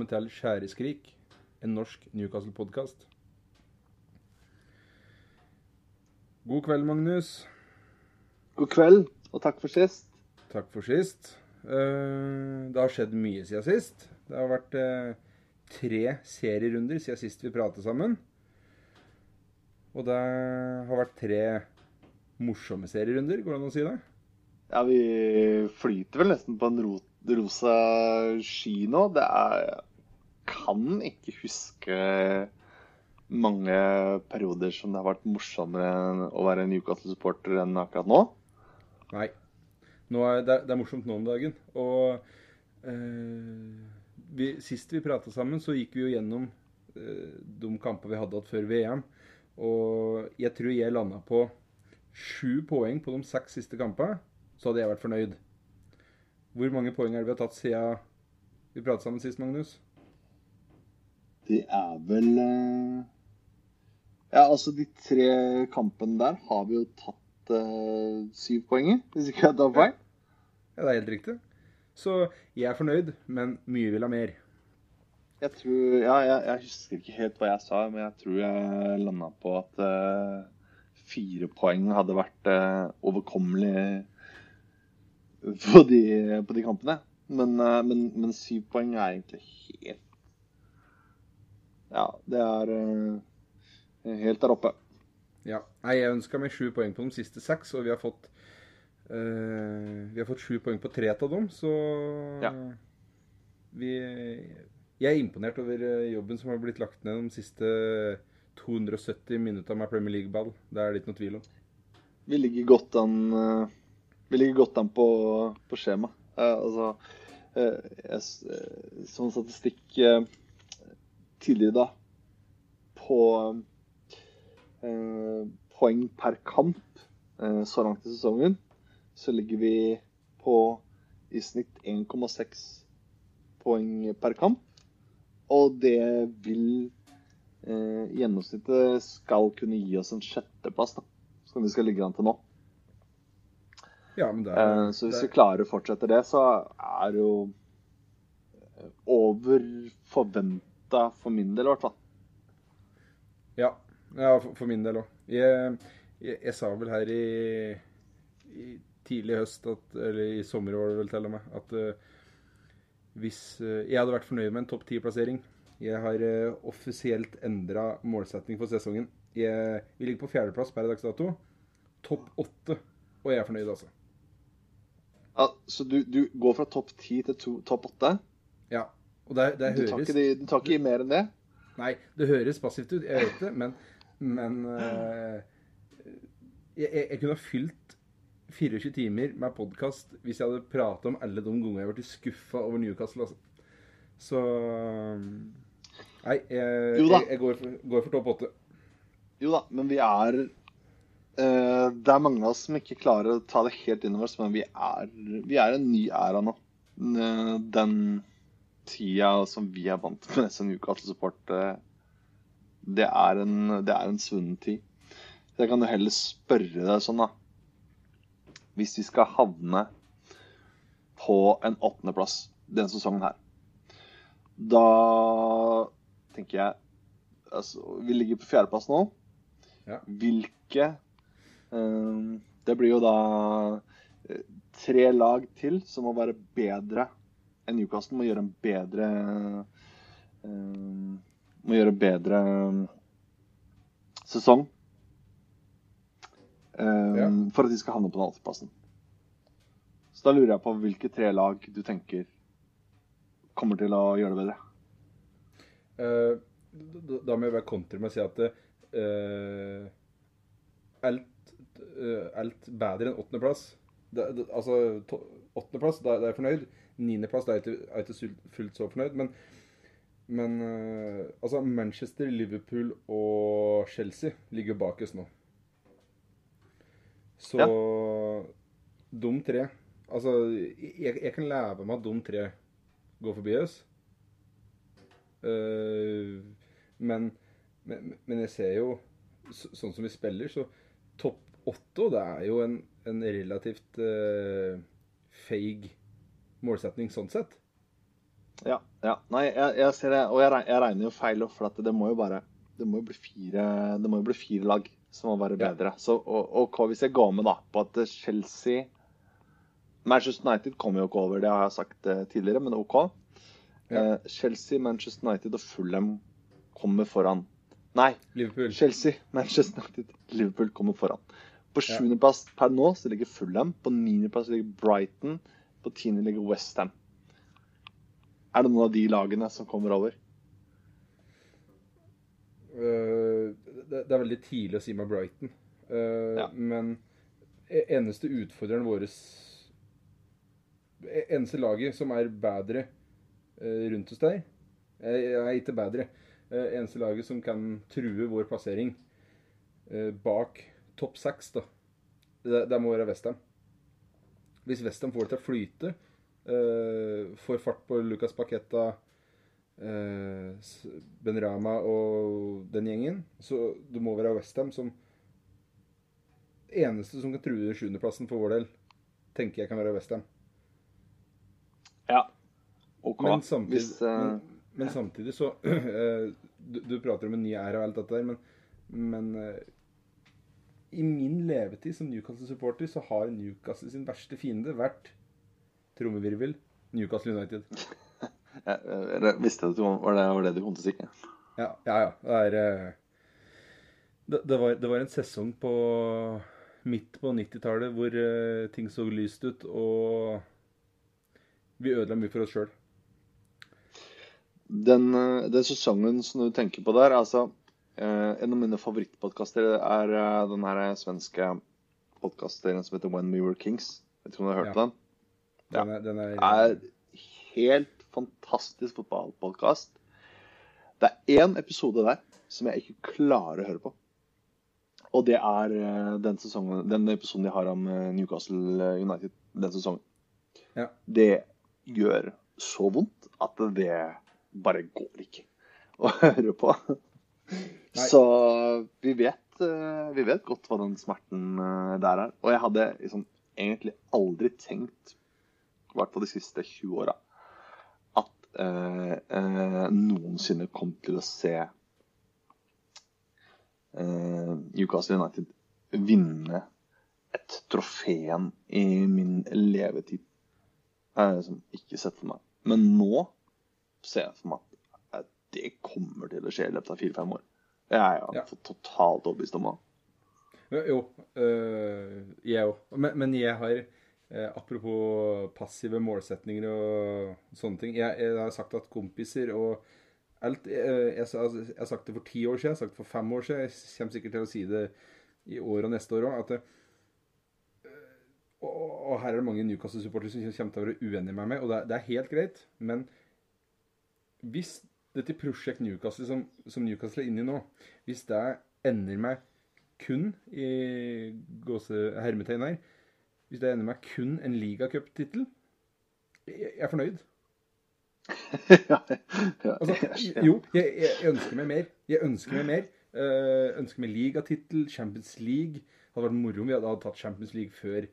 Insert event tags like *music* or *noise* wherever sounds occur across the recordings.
Velkommen til Skjæreskrik, en norsk Newcastle-podkast. God kveld, Magnus. God kveld, og takk for sist. Takk for sist. Eh, Det har skjedd mye siden sist. Det har vært eh, tre serierunder siden sist vi pratet sammen. Og det har vært tre morsomme serierunder, går det an å si det? Ja, vi flyter vel nesten på en rot rosa ski nå. Det er Kan ikke huske mange perioder som det har vært morsommere å være Newcastle-supporter enn akkurat nå. Nei. Nå er det, det er morsomt nå om dagen. Og eh, vi, sist vi prata sammen, så gikk vi jo gjennom eh, de kamper vi hadde hatt før VM. Og jeg tror jeg landa på sju poeng på de seks siste kampene. Så hadde jeg vært fornøyd. Hvor mange poeng er det vi har tatt siden vi pratet sammen sist, Magnus? Det er vel eh, Ja, altså de tre kampene der har vi jo tatt uh, syv poeng i, hvis ikke jeg tar feil. Ja, det er helt riktig. Så jeg er fornøyd, men mye vil ha mer. Jeg tror Ja, jeg, jeg husker ikke helt hva jeg sa, men jeg tror jeg landa på at uh, fire poeng hadde vært uh, overkommelig på de, på de kampene. Men, men, men syv poeng er egentlig helt Ja, det er eh, helt der oppe. Ja. Nei, jeg ønska meg sju poeng på de siste seks, og vi har fått eh, Vi har fått sju poeng på tre av dem, så Ja. vi Jeg er imponert over eh, jobben som har blitt lagt ned de siste 270 minutter med Premier League-ball. Det er det ikke noe tvil om. Vi ligger godt an Vi ligger godt an på, på skjema. Eh, altså eh, jeg, s- eh, statistikk eh, tidligere da på eh, poeng per kamp eh, så langt i sesongen, så ligger vi på i snitt 1,6 poeng per kamp. Og det vil eh, gjennomsnittet skal kunne gi oss en sjetteplass, da som vi skal ligge an til nå. Ja, men det Eh, så hvis det, vi klarer å fortsette det, så er det jo over over forventa for min del, i hvert fall. ja, ja, for, for min del òg. Jeg, jeg, jeg sa vel her i, i tidlig høst, at, eller i sommer var det vel til og med, at uh, hvis uh, jeg hadde vært fornøyd med en topp ti-plassering Jeg har uh, offisielt endra målsetning for sesongen. Jeg, vi ligger på fjerdeplass per dags dato. Topp åtte. Og jeg er fornøyd, altså. Ja, så du, du går fra topp ti til to, topp åtte? Og det, det Du tar de, du tar ikke i mer enn det? Nei, det høres passivt ut, jeg vet det, men, men uh, jeg, jeg, kunne ha fylt 24 timer med podkast hvis jeg hadde prata om alle de gangene jeg blitt skuffa over Newcastle. Altså. Så Nei, jeg, jeg, jeg går, for, går for topp åtte. Jo da, men vi er uh, Det er mange av oss som ikke klarer å ta det helt innover oss, men vi er, vi er en ny æra nå. Eh, Den tida som vi er vant med som Newcastle-support, eh, det er en, det er en svunnen tid. Så jeg kan jo heller spørre deg sånn, da. Hvis vi skal havne på en åttendeplass denne sesongen her, da tenker jeg altså, Vi ligger på fjerdeplass nå. Ja. Hvilke um, Det blir jo da eh, tre lag til som må være bedre Newcastle. Må gjøre en bedre eh, Må gjøre bedre eh, sesong. um, Ja. For at de skal havne på den åttendeplassen. Så da lurer jeg på hvilke tre lag du tenker kommer til å gjøre det bedre. Uh, da, må jeg bare kontre med å si at uh, alt, uh, alt bedre enn åttendeplass Altså åttendeplass, da er jeg fornøyd. Niendeplass, er jeg ikke- ikke fullt så fornøyd. Men, men eh, altså Manchester, Liverpool og Chelsea ligger bak oss nå. Så de tre Altså, jeg, jeg kan leve med at de tre går forbi oss. Uh, men, men, men jeg ser jo, så, sånn som vi spiller, så topp åtte, det er jo en, en relativt uh, feig målsetning sånn sett. Ja. ja. Nei, jeg, jeg ser det, og jeg, jeg regner jo feil for det må jo bare Det må jo bli fire, det må jo bli fire lag som må være Ja. bedre. Så, og, og hva hvis jeg går med da på at Chelsea Manchester United kommer jo ikke over, det har jeg sagt eh, tidligere, men OK. Ja. Eh, Chelsea, Manchester United og Fulham kommer foran. Nei, Liverpool. Chelsea, *laughs* Manchester United, Liverpool kommer foran. På Ja. sjuendeplass per nå så ligger Fulham. På niendeplass ligger Brighton. På tiende ligger Westham. Er det noen av de lagene som kommer over? Uh, det, det er veldig tidlig å si med Brighton. Uh, Ja. Men e- eneste utfordreren vår e- Eneste laget som er bedre uh, rundt oss der Jeg er ikke bedre. Eh, eneste laget som kan true vår plassering eh, bak topp seks, da. Det, det må være Westham. Hvis Westham får det til å flyte, uh, får fart på Lucas Paqueta uh, Ben Rama og den gjengen. Så det må være Westham som eneste som kan true sjuendeplassen for vår del, tenker jeg kan være Westham. Ja. OK. Men samtidig, Hvis, uh... men, men samtidig så *clears throat* eh, du, du prater om en ny æra og alt dette der, men, men i min levetid som Newcastle-supporter så har Newcastle sin verste fiende vært trommevirvel Newcastle United. *laughs* jeg, visste at det var det, var det du kom til å si. Ja, ja. ja. Det er eh, det, det, var, det var en sesong på midt på 90-tallet hvor eh, ting så lyst ut, og vi ødela mye for oss sjøl. Den, eh, den sesongen som du tenker på der, altså En av mine favorittpodkaster er eh, den her svenske podkasteren som heter When We Were Kings. Vet ikke om du har hørt Ja. den? den? Den er, den er, er helt fantastisk fotballpodkast. Det er én episode der som jeg ikke klarer å høre på. Og det er eh, den, sesongen, den episoden de har om eh, Newcastle United den sesongen. Ja. Det gjør så vondt at det bare går ikke *laughs* å høre på. Så vi vet, eh, vi vet godt hva den smerten eh, der er. Og jeg hadde liksom egentlig aldri tenkt i hvert fall de siste 20 åra, at eh, eh, noensinne kom til å se eh, United vinne et trofeen i min levetid. Jeg har liksom ikke sett for meg. Men nå ser jeg for meg det kommer til å skje i løpet av fire-fem år. Jeg er Ja. ja. totalt overbevist om det. Jo, øh, jeg òg. Men, men jeg har eh, Apropos passive målsetninger og sånne ting. Jeg, jeg har sagt at kompiser og alt eh, jeg, jeg har sagt det for ti år siden, jeg har sagt det for fem år siden. Jeg kommer sikkert til å si det i år og neste år òg. Og, og her er det mange Newcastle-supportere som kommer til å være uenige med meg, og det, er- det er helt greit. Men hvis dette prosjekt Newcastle som, som Newcastle er inne i nå, hvis det ender meg kun i gåse hermetegn her Hvis det ender meg kun en ligacuptittel, jeg er fornøyd. *laughs* Altså, jo, jeg, jeg, ønsker meg mer. Jeg ønsker meg mer. Uh, ønsker meg ligatittel, Champions League. Det hadde vært moro om vi hadde, hadde tatt Champions League før,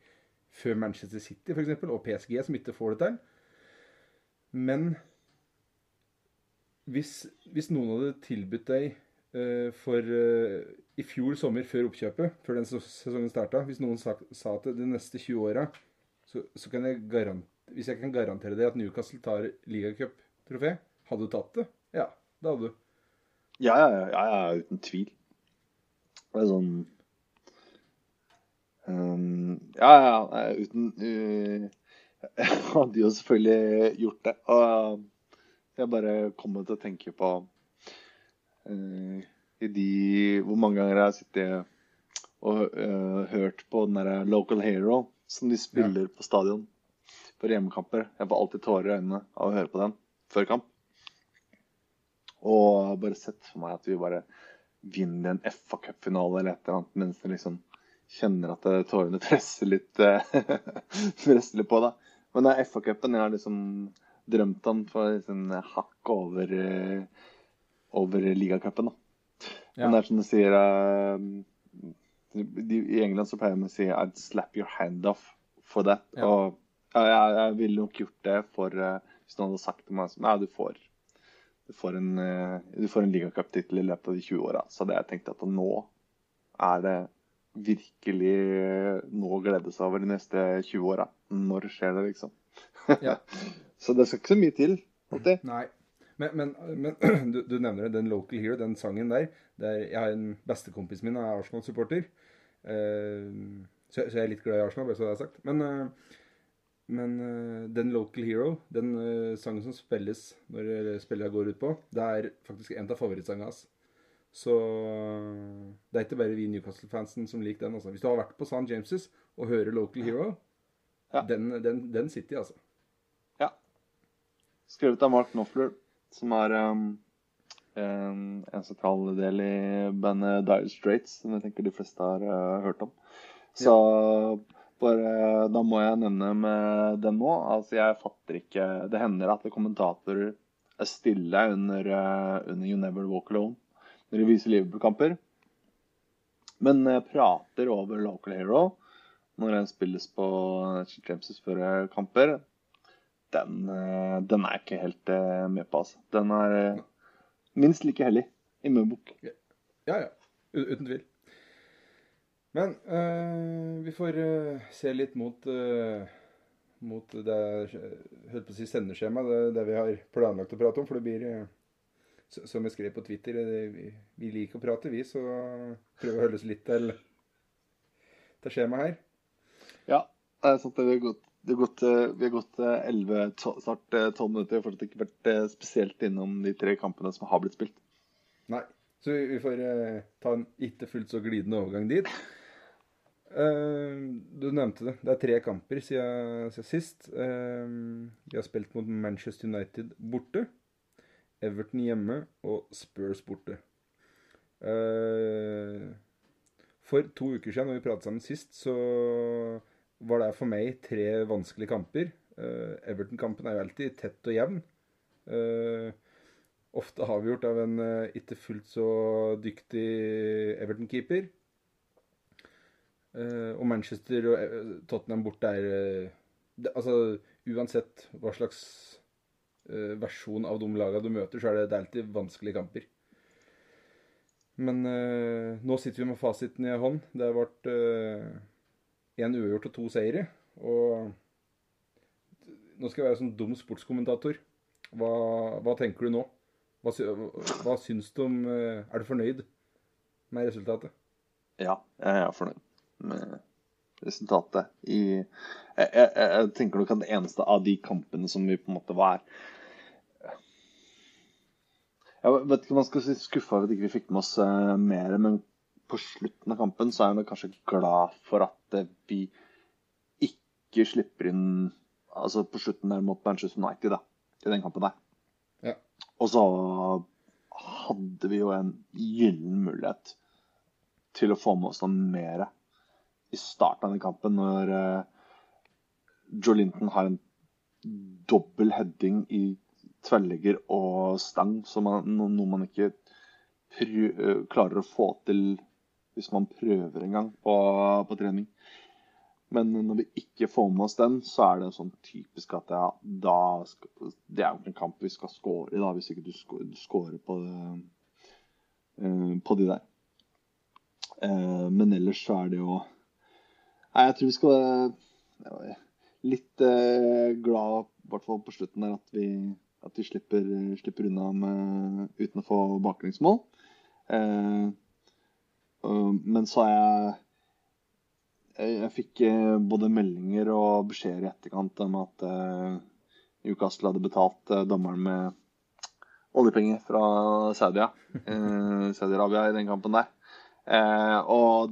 før Manchester City for eksempel, og PSG, som ikke får det til. Men hvis, hvis noen hadde tilbudt deg uh, for uh, i fjor sommer, før oppkjøpet, før den sesongen starta Hvis noen sa, sa at de neste 20 åra, så, så kan jeg garantere Hvis jeg kan garantere deg at Newcastle tar ligacuptrofé, hadde du tatt det? Ja, det hadde du. Ja, ja, ja, ja, uten tvil. Det er sånn um, ja, ja, uten uh, *laughs* Jeg hadde jo selvfølgelig gjort det. Og jeg bare kommer til å tenke på uh, i de Hvor mange ganger jeg har sittet og uh, hørt på den derre Local Hero som de spiller på stadion for hjemmekamper. Jeg får alltid tårer i øynene av å høre på den før kamp. Og bare sett for meg at vi bare vinner en FA Cup-finale eller et eller annet, mens jeg liksom kjenner at eh, tårene *laughs* presser litt, *laughs* presser litt på. da. Men FA-cupen har liksom drømt han for sånn hakk over, eh, over ligacupen. Ja. Men det er som du sier uh, de, I England så pleier de å si I'd slap your hand off for that. Ja. Og Ja, jeg, jeg ville nok gjort det for uh, Hvis noen hadde sagt til meg som du får, du får en, uh, du får en ligacuptittel i løpet av de 20 åra, så hadde jeg tenkt at nå er det virkelig noe å glede seg over de neste 20 åra. Når skjer det, liksom? Ja. *laughs* så det skal ikke så mye til. alltid. Nei. Men, men, men *clears throat* du, du, nevner det, den Local Hero, den sangen der. der jeg har en bestekompis min er Arsenal-supporter. Uh, så, så, jeg er litt glad i Arsenal, bare så det er sagt. Men, uh, men uh, den Local Hero, den sangen som spilles når spillerne går ut på, det er faktisk en av favorittsangene hans. Så det er ikke bare vi Newcastle-fansen som liker den. Altså. Hvis du har vært på St. James' og hører Local Hero, ja. den, den, den sitter i, altså. Skrevet av Mark Knopfler som er um, en, en sentral del i bandet Dire Straits, som jeg tenker de fleste har uh, hørt om. Så ja. bare Da må jeg nevne med den nå. Altså, jeg fatter ikke Det hender at kommentatorer er stille under, uh, under You Never Walk Alone når de viser Liverpool-kamper. Men jeg prater over Local Hero når den spilles på Champions før kamper den, eh, den, er jeg ikke helt uh, med på, altså. Den er uh, minst like hellig i min bok. Ja, ja. Uten tvil. Men uh, vi får se litt mot, mot det holdt på å si sendeskjema, det, det, vi har planlagt å prate om. For det blir, som jeg skrev på Twitter, det, vi, vi, liker å prate, vi. Så prøver å holde oss litt til, til skjemaet her. Ja, er sant. Det godt gått, eh, vi har gått 11, eh, snart 12 minutter, minutter og fortsatt ikke vært spesielt innom de tre kampene som har blitt spilt. Nei, så vi får ta en ikke fullt så glidende overgang dit. du nevnte det. Det er tre kamper siden, siden sist. vi har spilt mot Manchester United borte, Everton hjemme og Spurs borte. for to uker siden, når vi pratet sammen sist, så var det for meg tre vanskelige kamper. Uh, Everton-kampen er jo alltid tett og jevn. Uh, ofte avgjort av en uh, ikke fullt så dyktig Everton-keeper. og Manchester og Tottenham borte er Altså, uansett hva slags versjon av de lagene du møter, så er det, det er alltid vanskelige kamper. Men nå sitter vi med fasiten i hånd. Det har vært én uavgjort og to seire. Og nå skal jeg være sånn dum sportskommentator. Hva, hva tenker du nå? Hva, hva syns du om eh, Er du fornøyd med resultatet? Ja, jeg er fornøyd med resultatet. I, jeg, jeg, jeg, tenker nok at det eneste av de kampene som vi på en måte var Jeg vet ikke om man skal si skuffa over at ikke vi fikk med oss uh, mer, men på slutten av kampen så er jeg kanskje glad for at vi ikke slipper inn Altså på slutten der mot Manchester United, da, i den kampen der. Ja. Og så hadde vi jo en gyllen mulighet til å få med oss noe mer i starten av den kampen, når uh, Joe Linton har en dobbel heading i tverrlegger og stang, som man, noe man ikke klarer å få til hvis man prøver en gang på, på, trening. Men når vi ikke får med oss den, så er det sånn typisk at ja, da skal, Det er jo en kamp vi skal score i, da, hvis ikke du scorer på, uh, på de der. Uh, men ellers så er det jo Nei, jeg tror vi skal uh, litt eh, glad, i hvert fall på slutten der, at vi, at vi slipper, slipper, unna med, uten å få baklengsmål. Eh, men så er jeg Jeg fikk øh, både meldinger og beskjeder i etterkant om at øh, Newcastle hadde betalt dommeren med oljepenger fra Saudi-Arabia i den kampen der. Og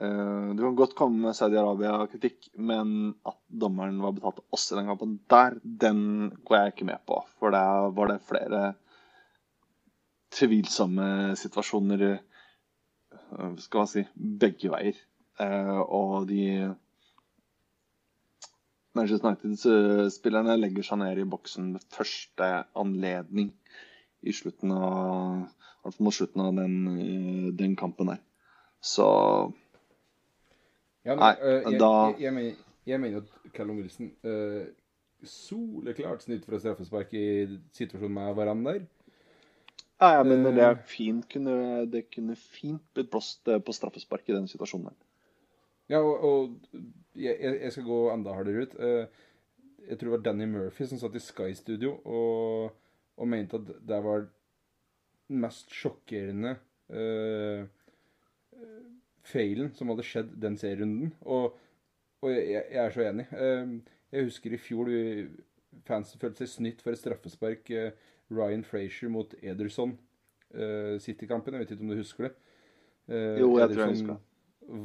du kan godt komme med Saudi-Arabia-kritikk, men at dommeren var betalt til oss i den kampen der, den går jeg ikke med på. For der var det flere tvilsomme situasjoner Eh, skal jeg si, begge veier. Eh, og de Manchester United-spillerne legger seg ned i boksen ved første anledning i slutten av, i mot slutten av den, eh, den kampen der. Så ja, men, Nei, jeg, da jeg, jeg, jeg mener at Callum Wilson øh, soleklart snytt fra straffespark i situasjonen med hverandre der. Ja, ja men det fint kunne, det kunne fint blitt blåst på straffespark i den situasjonen der. Ja, og, og jeg, jeg, skal gå enda hardere ut. Jeg tror det var Danny Murphy som satt i Sky Studio og, og mente at det var den mest sjokkerende uh, feilen som hadde skjedd den serierunden. Og, og jeg, jeg, er så enig. Jeg husker i fjor fansen følte seg snytt for et straffespark. Uh, Ryan Frazier mot Ederson. City-kampen. Jeg vet ikke om du husker det. jo, jeg Ederson tror jeg husker det.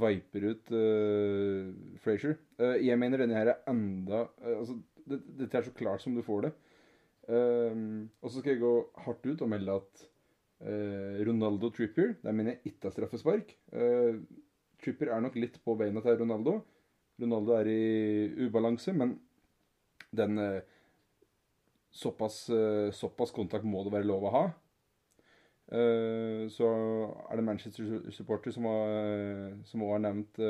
Viper ut Frazier. jeg mener denne her er enda altså, det, Dette er så klart som du får det. og så skal jeg gå hardt ut og melde at Uh, Ronaldo Trippier. Der mener jeg ikke straffespark. Uh, Trippier er nok litt på beina til Ronaldo. Ronaldo er i ubalanse, men den uh, såpass, såpass, kontakt må det være lov å ha. så er det Manchester-supporter som, som har nevnt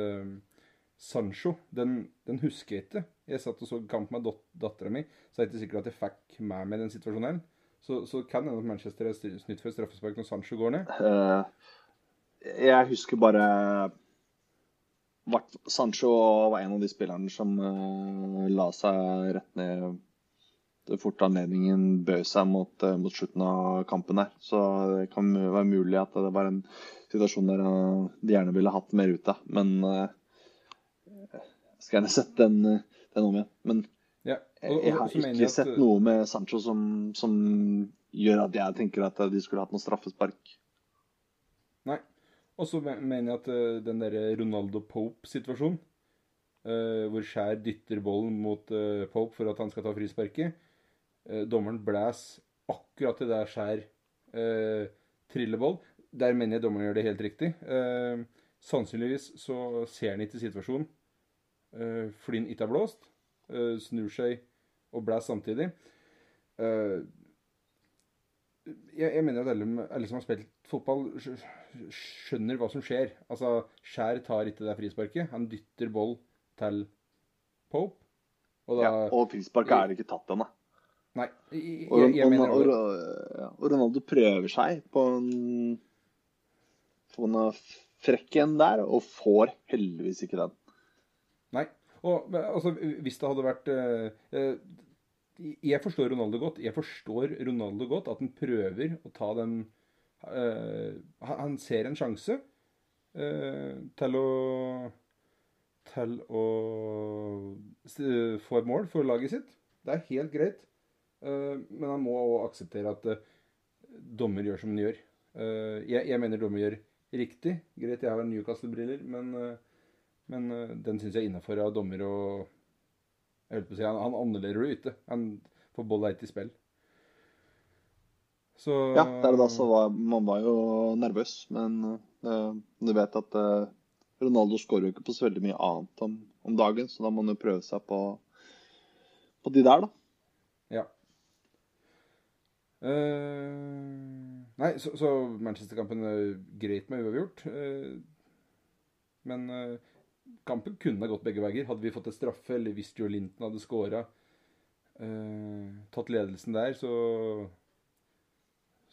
Sancho. Den, den, husker jeg ikke. Jeg satt og så kamp med dattera mi, så er det ikke sikkert at jeg fikk med meg den situasjonen. Så, så kan hende at Manchester er snytt for straffespark når Sancho går ned? Jeg husker bare Sancho var en av de spillerne som la seg rett ned fort anledningen bød seg mot, uh, mot, slutten av kampen der. Så det kan være mulig at det var en situasjon der de gjerne ville hatt mer ut av. Men jeg skal gjerne sett den, den om igjen. Men ja, og, og, jeg har ikke sett at, noe med Sancho som, som, gjør at jeg tenker at de skulle hatt noe straffespark. Nei. Og så mener jeg at den derre Ronaldo Pope-situasjonen, hvor Skjær dytter bollen mot Pope for at han skal ta frisparket Dommeren blæs akkurat til der Skjær eh, trilleball. Der mener jeg dommeren gjør det helt riktig. sannsynligvis så ser han ikke situasjonen fordi han ikke har blåst. Eh, snur seg og blæs samtidig. Uh, jeg, jeg, mener at alle, alle, som har spilt fotball, skjønner hva som skjer. Altså, Skjær tar ikke det frisparket. Han dytter boll til Pope. Og, da, ja, og frisparket er ikke tatt ennå. Nei, jeg, jeg, jeg mener og, og, Ronaldo prøver seg på en, på en frekk en der, og får heldigvis ikke den. Nei. Og altså, hvis det hadde vært eh, eh, Jeg forstår Ronaldo godt. Jeg forstår Ronaldo godt at han prøver å ta den eh, Han ser en sjanse eh, til å til å få et mål for laget sitt. Det er helt greit. Eh, men han må òg akseptere at eh, dommer gjør som han gjør. Jeg, jeg, mener dommer gjør riktig. Greit, jeg har Newcastle-briller, men men den syns jeg er innafor av dommer og Jeg holdt på å si, han, han det ute. Han får bolla ett i spill. Så Ja, der og da så var man var jo nervøs, men uh, du vet at uh, Ronaldo skårer jo ikke på så veldig mye annet om, om, dagen, så da må man jo prøve seg på, på de der, da. Ja. Uh, nei, så, så Manchester-kampen er greit med uavgjort. Uh, men uh, kampen kunne ha gått begge veier. Hadde vi fått et straffe, eller hvis Joe Linton hadde eh, tatt ledelsen der, så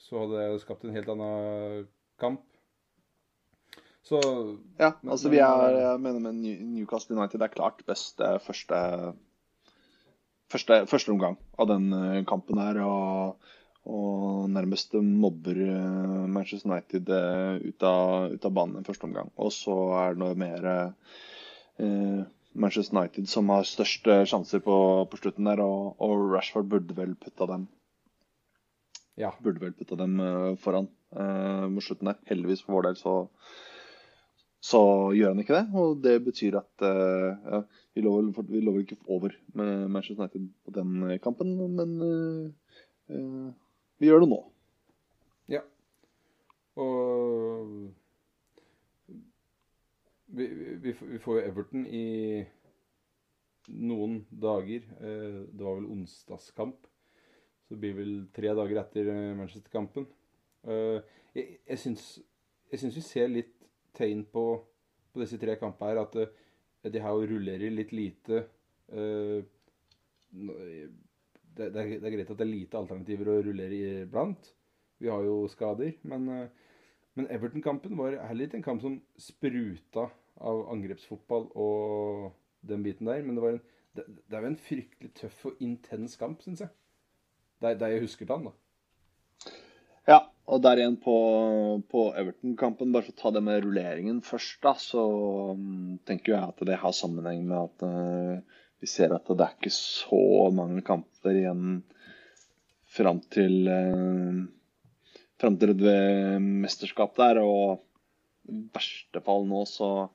så hadde det skapt en helt annen kamp. Så Ja, men, altså vi er jeg mener med Newcastle United er klart beste første første, første omgang av den eh, kampen her. Og, og nærmest mobber eh, Manchester United eh, ut av, ut av banen i første omgang. Og så er det noe mer Eh, Manchester United som har størst sjanser på, på slutten der, og, og, Rashford burde vel putta dem Ja. Burde vel putta dem uh, foran eh, mot slutten der. Heldigvis for vår del så, så gjør han ikke det. Og det betyr at uh, ja, vi, lover, vi lover ikke over med Manchester United på den kampen, men vi gjør det nå. Ja. Og vi, vi, vi, får jo Everton i noen dager. Eh, det var vel onsdagskamp. Så det blir vel tre dager etter eh, Manchester-kampen. Eh, jeg jeg syns, vi ser litt tegn på, på disse tre kampene her at de her rullerer litt lite. Det, det, er, det, er, greit at det er lite alternativer å rullere iblant. Vi har jo skader. Men, uh, men Everton-kampen var heller ikke en kamp som spruta av angrepsfotball og den biten der. Men det, var en, det, det er jo en fryktelig tøff og intens kamp, syns jeg. Det er jeg husker til han, da. Ja, og der igjen på, på Everton-kampen, bare for å ta det med rulleringen først, da, så um, tenker jeg at det har sammenheng med at uh, vi ser at det er ikke så mange kamper igjen fram til eh, fram til et mesterskap der. Og i verste fall nå, så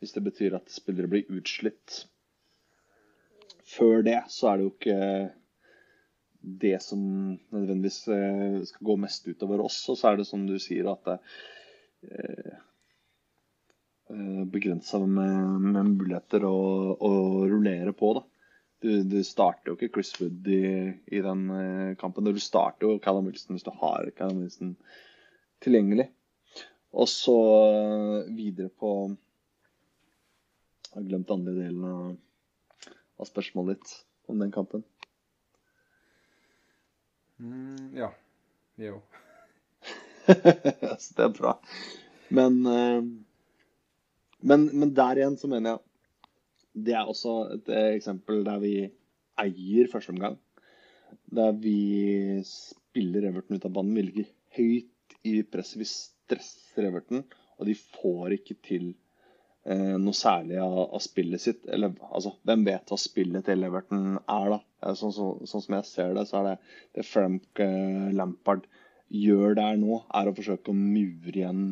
hvis det betyr at spillere blir utslitt før det, så er det jo ikke det som nødvendigvis eh, skal gå mest utover oss. Og så er det som du sier, at det eh, begrensa med, med, muligheter å, å, rullere på. da. Du, du, starter jo ikke Chris Wood i, i den eh, kampen. Du starter jo Callum Wilson hvis du har Callum Wilson tilgjengelig. Og så videre på Jeg har glemt andre delen av, av spørsmålet ditt om den kampen. Mm, ja. Jo. *laughs* så det er bra. Men, eh, men, men, der igjen så mener jeg Det er også et eksempel der vi eier første omgang. Der vi spiller Everton ut av banen. Vi ligger høyt i presset. Vi stresser Everton, og de får ikke til eh, noe særlig av, av, spillet sitt. Eller altså, hvem vet hva spillet til Everton er, da? Sånn, så, sånn, som jeg ser det, så er det det Frank eh, Lampard gjør der nå, er å forsøke å mure igjen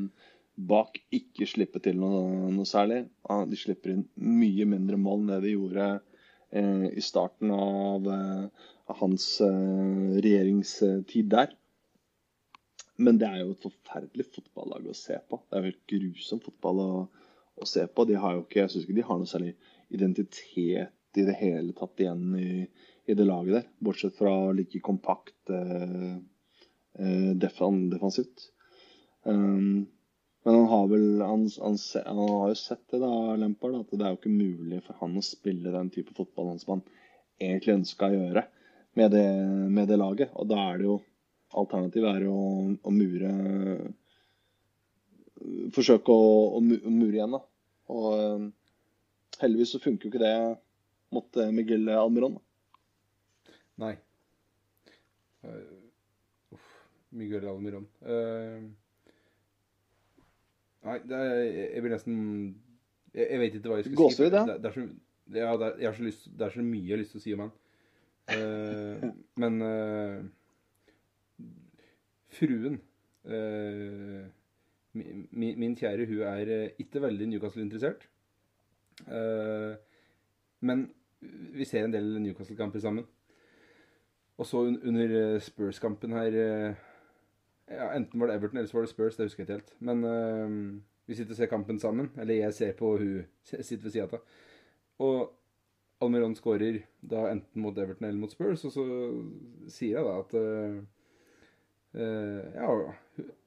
bak. Ikke slippe til noe, noe særlig. De slipper inn mye mindre mål enn det de gjorde eh, i starten av, eh, av hans eh, regjeringstid der. Men det er jo et forferdelig fotballag å se på. Det er jo helt grusom fotball å, å se på. De har jo ikke, jeg syns ikke de har noe særlig identitet i det hele tatt igjen i, i det laget der. Bortsett fra like kompakt eh, eh defensivt. Um, men han har vel han, han, han, har jo sett det, da, Lampard, at det er jo ikke mulig for han å spille den type fotball som han egentlig ønska å gjøre med det, med det, laget. Og da er det jo Alternativet er jo å, å mure Forsøke å, å, mure igjen, da. Og um, heldigvis så funker jo ikke det mot Miguel Almiron. Da. Nei. Uh, uff. Miguel Almiron. Uh, nei, er, jeg blir nesten jeg, jeg, vet ikke hva jeg skal Gåsehud, si. Det, det, er så, ja, det, er, så lyst, det er så mye jeg har lyst til å si om han. Uh, men uh, fruen uh, min, min, kjære, hun er ikke veldig Newcastle-interessert. men vi ser en del Newcastle-kamper sammen. Og så under eh, Spurs-kampen her eh, ja, Enten var det Everton eller så var det Spurs, det husker jeg ikke helt. Men uh, vi sitter og ser kampen sammen. Eller jeg ser på hun *laughs* sitter ved sida av. Og Almiron skårer da enten mot Everton eller mot Spurs, og så sier jeg da at uh, uh, Ja,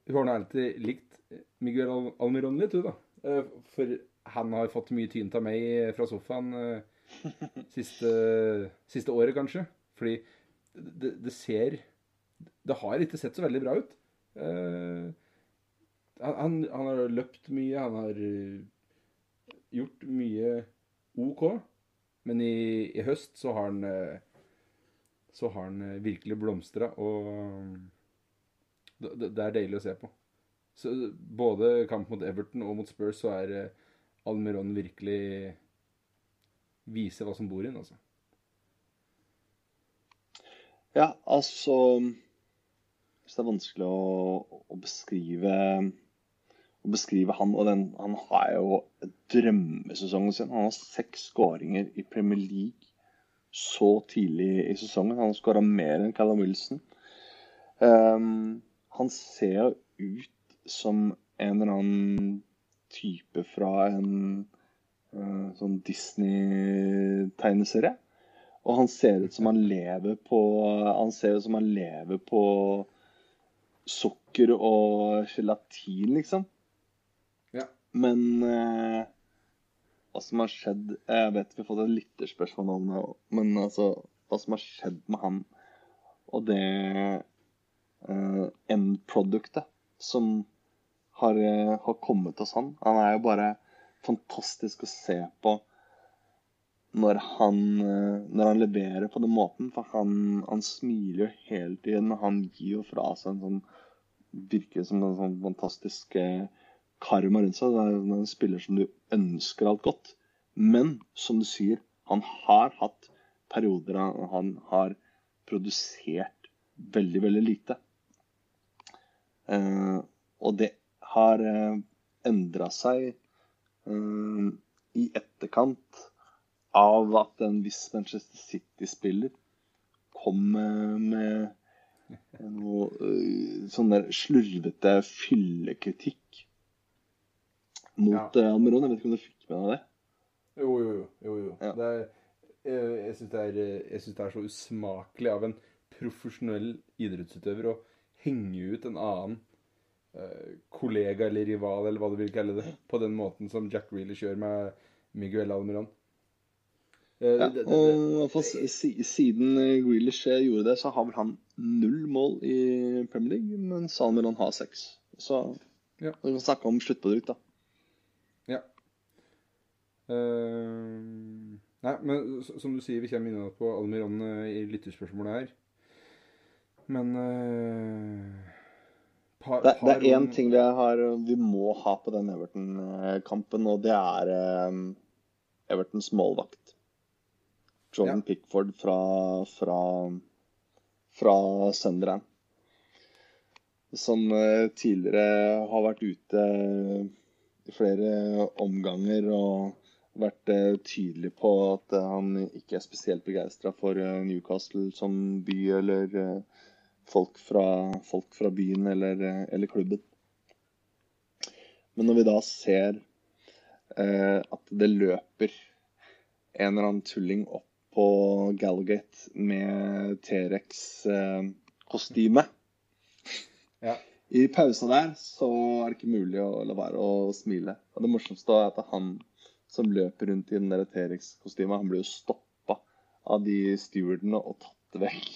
hun har nå alltid likt Miguel Al Almiron litt, hun, da. for han har fått mye tyn av meg fra sofaen *laughs* siste, siste året, kanskje. Fordi det, det, ser Det har ikke sett så veldig bra ut. Uh, han, han, har løpt mye, han har uh, gjort mye OK. Men i, i, høst så har han uh, Så har han virkelig blomstra, og det, det, er deilig å se på. Så både kamp mot Everton og mot Spurs så er Almiron virkelig viser hva som bor inn, altså. Ja, altså Hvis det er vanskelig å, å, beskrive å beskrive han og den Han har jo drømmesesongen sin. Han har seks skåringer i Premier League så tidlig i sesongen. Han har skåra mer enn Callum Wilson. Um, han ser jo ut som en eller annen type fra en uh, sånn Disney-tegneserie. Og han ser ut som han lever på Han ser ut som han lever på sukker og gelatin, liksom. Ja. Men eh, hva som har skjedd Jeg vet vi har fått et lytterspørsmål om det, men altså hva som har skjedd med han og det eh, end-produktet som har, uh, har, kommet hos han. Han er jo bare fantastisk å se på når han, uh, når han leverer på den måten. For han, han smiler jo hele tiden. og Han gir jo fra seg en sånn Virker som en sånn fantastisk karma rundt seg. Det er en spiller som du ønsker alt godt. Men som du sier, han har hatt perioder han har produsert veldig, veldig lite. Eh, og det har eh, endra seg eh, i etterkant av at en viss Manchester City-spiller kom med noe uh, sånn der slurvete fyllekritikk mot ja. Almeron. Jeg vet ikke om du fikk med deg det? Jo, jo, jo. jo, jo. Ja. Det er, jeg jeg syns det, det, er så usmakelig av en profesjonell idrettsutøver å henge ut en annen uh, kollega eller rival, eller hva du vil kalle det, på den måten som Jack Reeley kjører med Miguel Almiron. Ja, og Siden Grealish gjorde det, så har vel han null mål i Premier League, mens Almiron har seks. Så ja. vi kan snakke om sluttprodukt, da. Ja. Uh, nei, men som du sier, vi kommer inn på Almiron i lytterspørsmålet her. Men uh, par, det, det, er én ting vi, har, vi, må ha på den Everton-kampen, og det er um, Evertons målvakt. Jordan ja. Pickford fra, fra, fra Sunderland. Som uh, tidligere har vært ute i flere omganger og vært uh, tydelig på at han ikke er spesielt begeistra for Newcastle som by eller folk fra, folk fra byen eller, eller, klubben. Men når vi da ser eh, at det løper en eller annen tulling opp på Gallagate med T-rex-kostyme eh, ja. I pausa der så er det ikke mulig å la være å smile. Og det morsomste er at han som løper rundt i den T-rex-kostymet, han blir jo stoppa av de stewardene og tatt vekk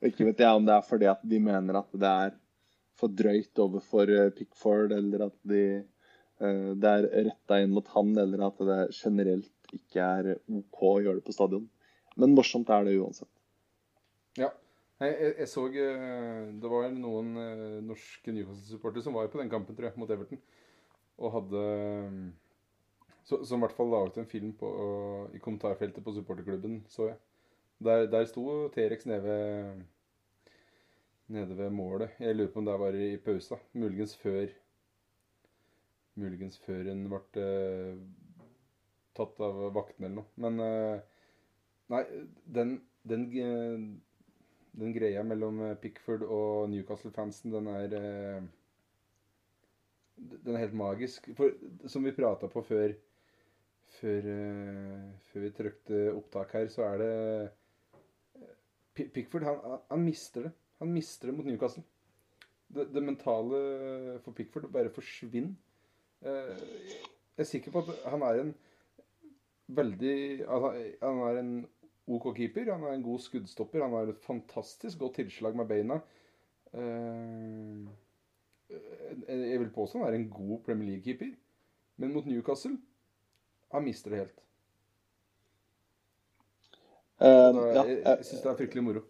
og ikke vet jeg om det er fordi at de mener at det er for drøyt overfor eh, Pickford, eller at de, uh, det er retta inn mot han, eller at det generelt ikke er OK å gjøre det på stadion. Men morsomt er det uansett. Ja. Jeg, jeg, jeg så uh, Det var noen uh, norske Newcastle-supportere som var på den kampen, tror jeg, mot Everton. Og hadde så, Som i hvert fall la ut en film på, i kommentarfeltet på supporterklubben, så jeg. Der, der sto T-rex nede ved, nede ved målet. Jeg lurer på om det var i pausa. Muligens før Muligens før hun ble tatt av vaktene eller noe. Men Nei, den, den, den, greia mellom Pickford og Newcastle-fansen, den er uh, Den er helt magisk. For som vi prata på før før, før vi trykte opptak her, så er det Pickford han, han, mister det. Han mister det mot Newcastle. Det, det mentale for Pickford bare forsvinner. Eh, jeg er sikker på at han er en veldig Han er en OK keeper. Han er en god skuddstopper. Han har et fantastisk godt tilslag med beina. Eh, jeg vil påstå han er en god Premier League-keeper. Men mot Newcastle han mister det helt. Uh, ja, jeg jeg syns det er fryktelig moro.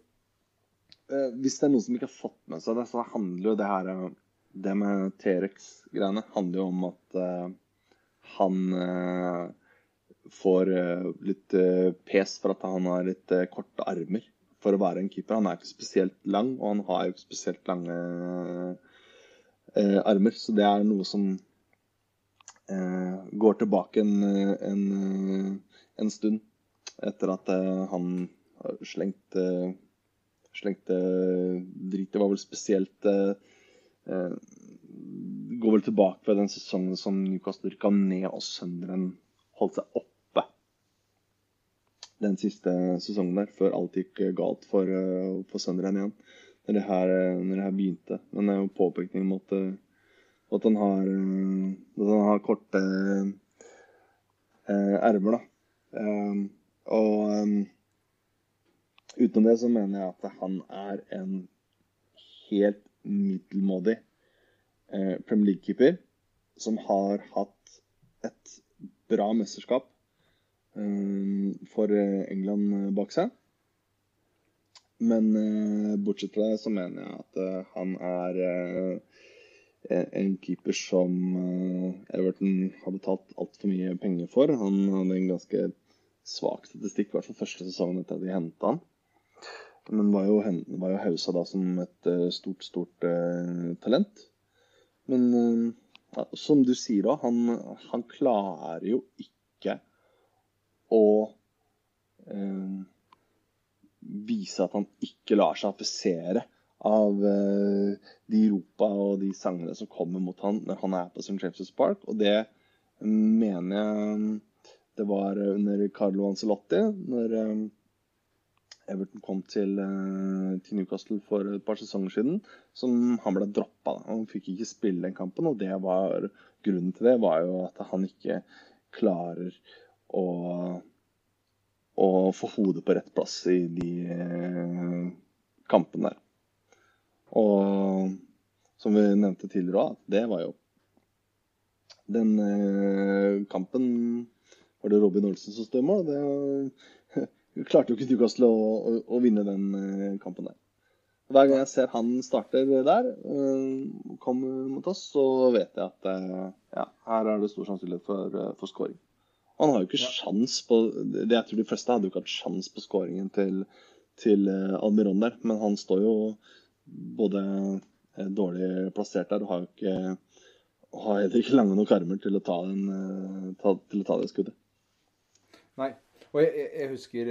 Uh, hvis det er noen som ikke har fått med seg det, så handler jo det her eh, Det med T-rex-greiene handler jo om at uh, han får litt pes for at han har litt korte armer for å være en keeper. Han er ikke spesielt lang, og han har jo ikke spesielt lange armer. Så det er noe som går tilbake en, en, en stund etter at eh, han slengte slengte drit. Det var vel spesielt eh, Går vel tilbake ved den sesongen som Newcastle rykka ned og Sønderen holdt seg oppe. Den siste sesongen der, før alt gikk galt for, uh, for Sunderland igjen. Når det, her, når det her begynte. Men det er jo påpekning om at han har, at han har korte eh, ermer, da. Um, og um, utenom det så mener jeg at han er en helt middelmådig eh, Premier League-keeper som har hatt et bra mesterskap for England bak seg. Men bortsett fra det så mener jeg at han er en keeper som Everton har betalt altfor mye penger for. Han hadde en ganske svak statistikk, i hvert fall første sesongen etter at de henta han. Men var jo, var jo hausa da som et stort, stort talent. Men som du sier da, han, han, klarer jo ikke å vise at han ikke lar seg affisere av eh, de ropa og de sangene som kommer mot han når han er på St. James' Park. Og det mener jeg det var under Carlo Ancelotti, når eh, Everton kom til, uh, til, Newcastle for et par sesonger siden, som han ble droppa. Han fikk ikke spille den kampen, og var, grunnen til det var jo at han ikke klarer å og få hodet på rett plass i de eh, kampene der. Og som vi nevnte tidligere òg, det var jo Den eh, kampen var det Robin Olsen som stod. Det *laughs* klarte jo ikke Newcastle å, å, å, vinne den eh, kampen der. Hver gang jeg ser han starter der, kommer mot oss, så vet jeg at ja, her er det stor sannsynlighet for, for scoring. Han har jo ikke ja. sjans på det Jeg tror de fleste hadde jo ikke hatt sjans på skåringen til, til eh, Almiron der. Men han står jo både eh, dårlig plassert der og har jo ikke har heller ikke lange nok armer til å ta, den, eh, ta, til å ta det skuddet. Nei. Og jeg, jeg husker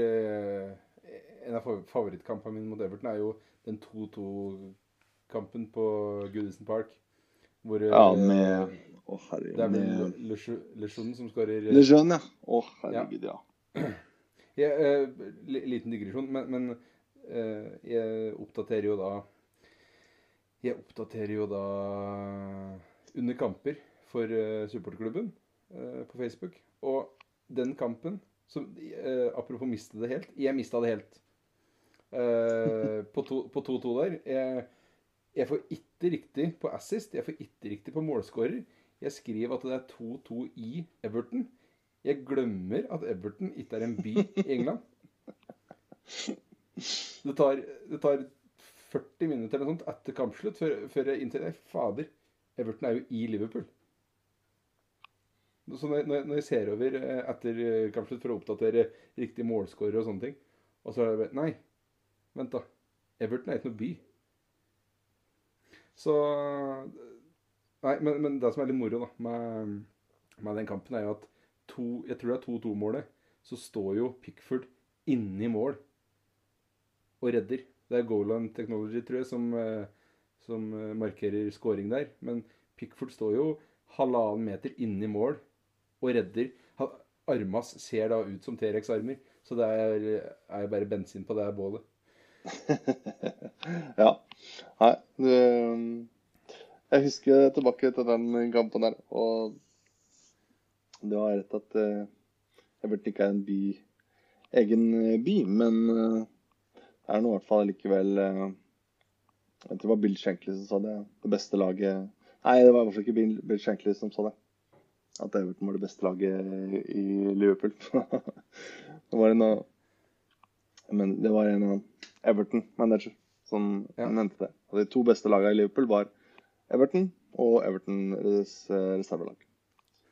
En av favorittkampene mine mot Everton er jo den 2-2-kampen på Goodison Park. Hvor, ja, med å, herregud. Det er vel Lejeune som skårer eh, Lejeune, ja. Å, herregud, ja. *clears throat* ja. uh, liten digresjon, men, men uh, jeg oppdaterer jo da Jeg oppdaterer jo da under kamper for uh, supporterklubben på Facebook. Og den kampen som, Apropos miste det helt. Jeg mista det helt. på 2-2 der. Jeg, jeg får ikke riktig på assist. Jeg får ikke riktig på målskårer. Jeg skriver at det er 2-2 i Everton. Jeg glemmer at Everton ikke er en by i England. Det tar, det tar 40 minutter eller sånt etter kampslutt før, før jeg innser at fader, Everton er jo i Liverpool. Så når, når jeg ser over eh, etter kampslutt for å oppdatere riktig målskårer og sånne ting, og så er det Nei, vent, da. Everton er ikke noe by. Så Nei, men, men, det som er litt moro da, med, med den kampen, er jo at to, jeg tror det er 2-2-målet, så står jo Pickford inni mål og redder. Det er Golan Technology, tror jeg, som, eh, som eh, markerer scoring der. Men Pickford står jo halvannen meter inni mål og redder. Armas ser da ut som T-rex-armer, så det er, er bare bensin på det bålet. *laughs* ja. Nei, du jeg husker tilbake til den kampen der, og det var rett at jeg Everton ikke er en by, egen eh, by, men uh, det er nå i hvert fall likevel uh, Jeg tror det var Bill Shankly som sa det. Det beste laget Nei, det var i hvert fall ikke Bill, Shankly som sa det. At Everton var det beste laget i Liverpool. *laughs* det var en av Men det var en Everton-manager som ja. nevnte det. Og de to beste lagene i Liverpool var Everton og Evertons reservelag.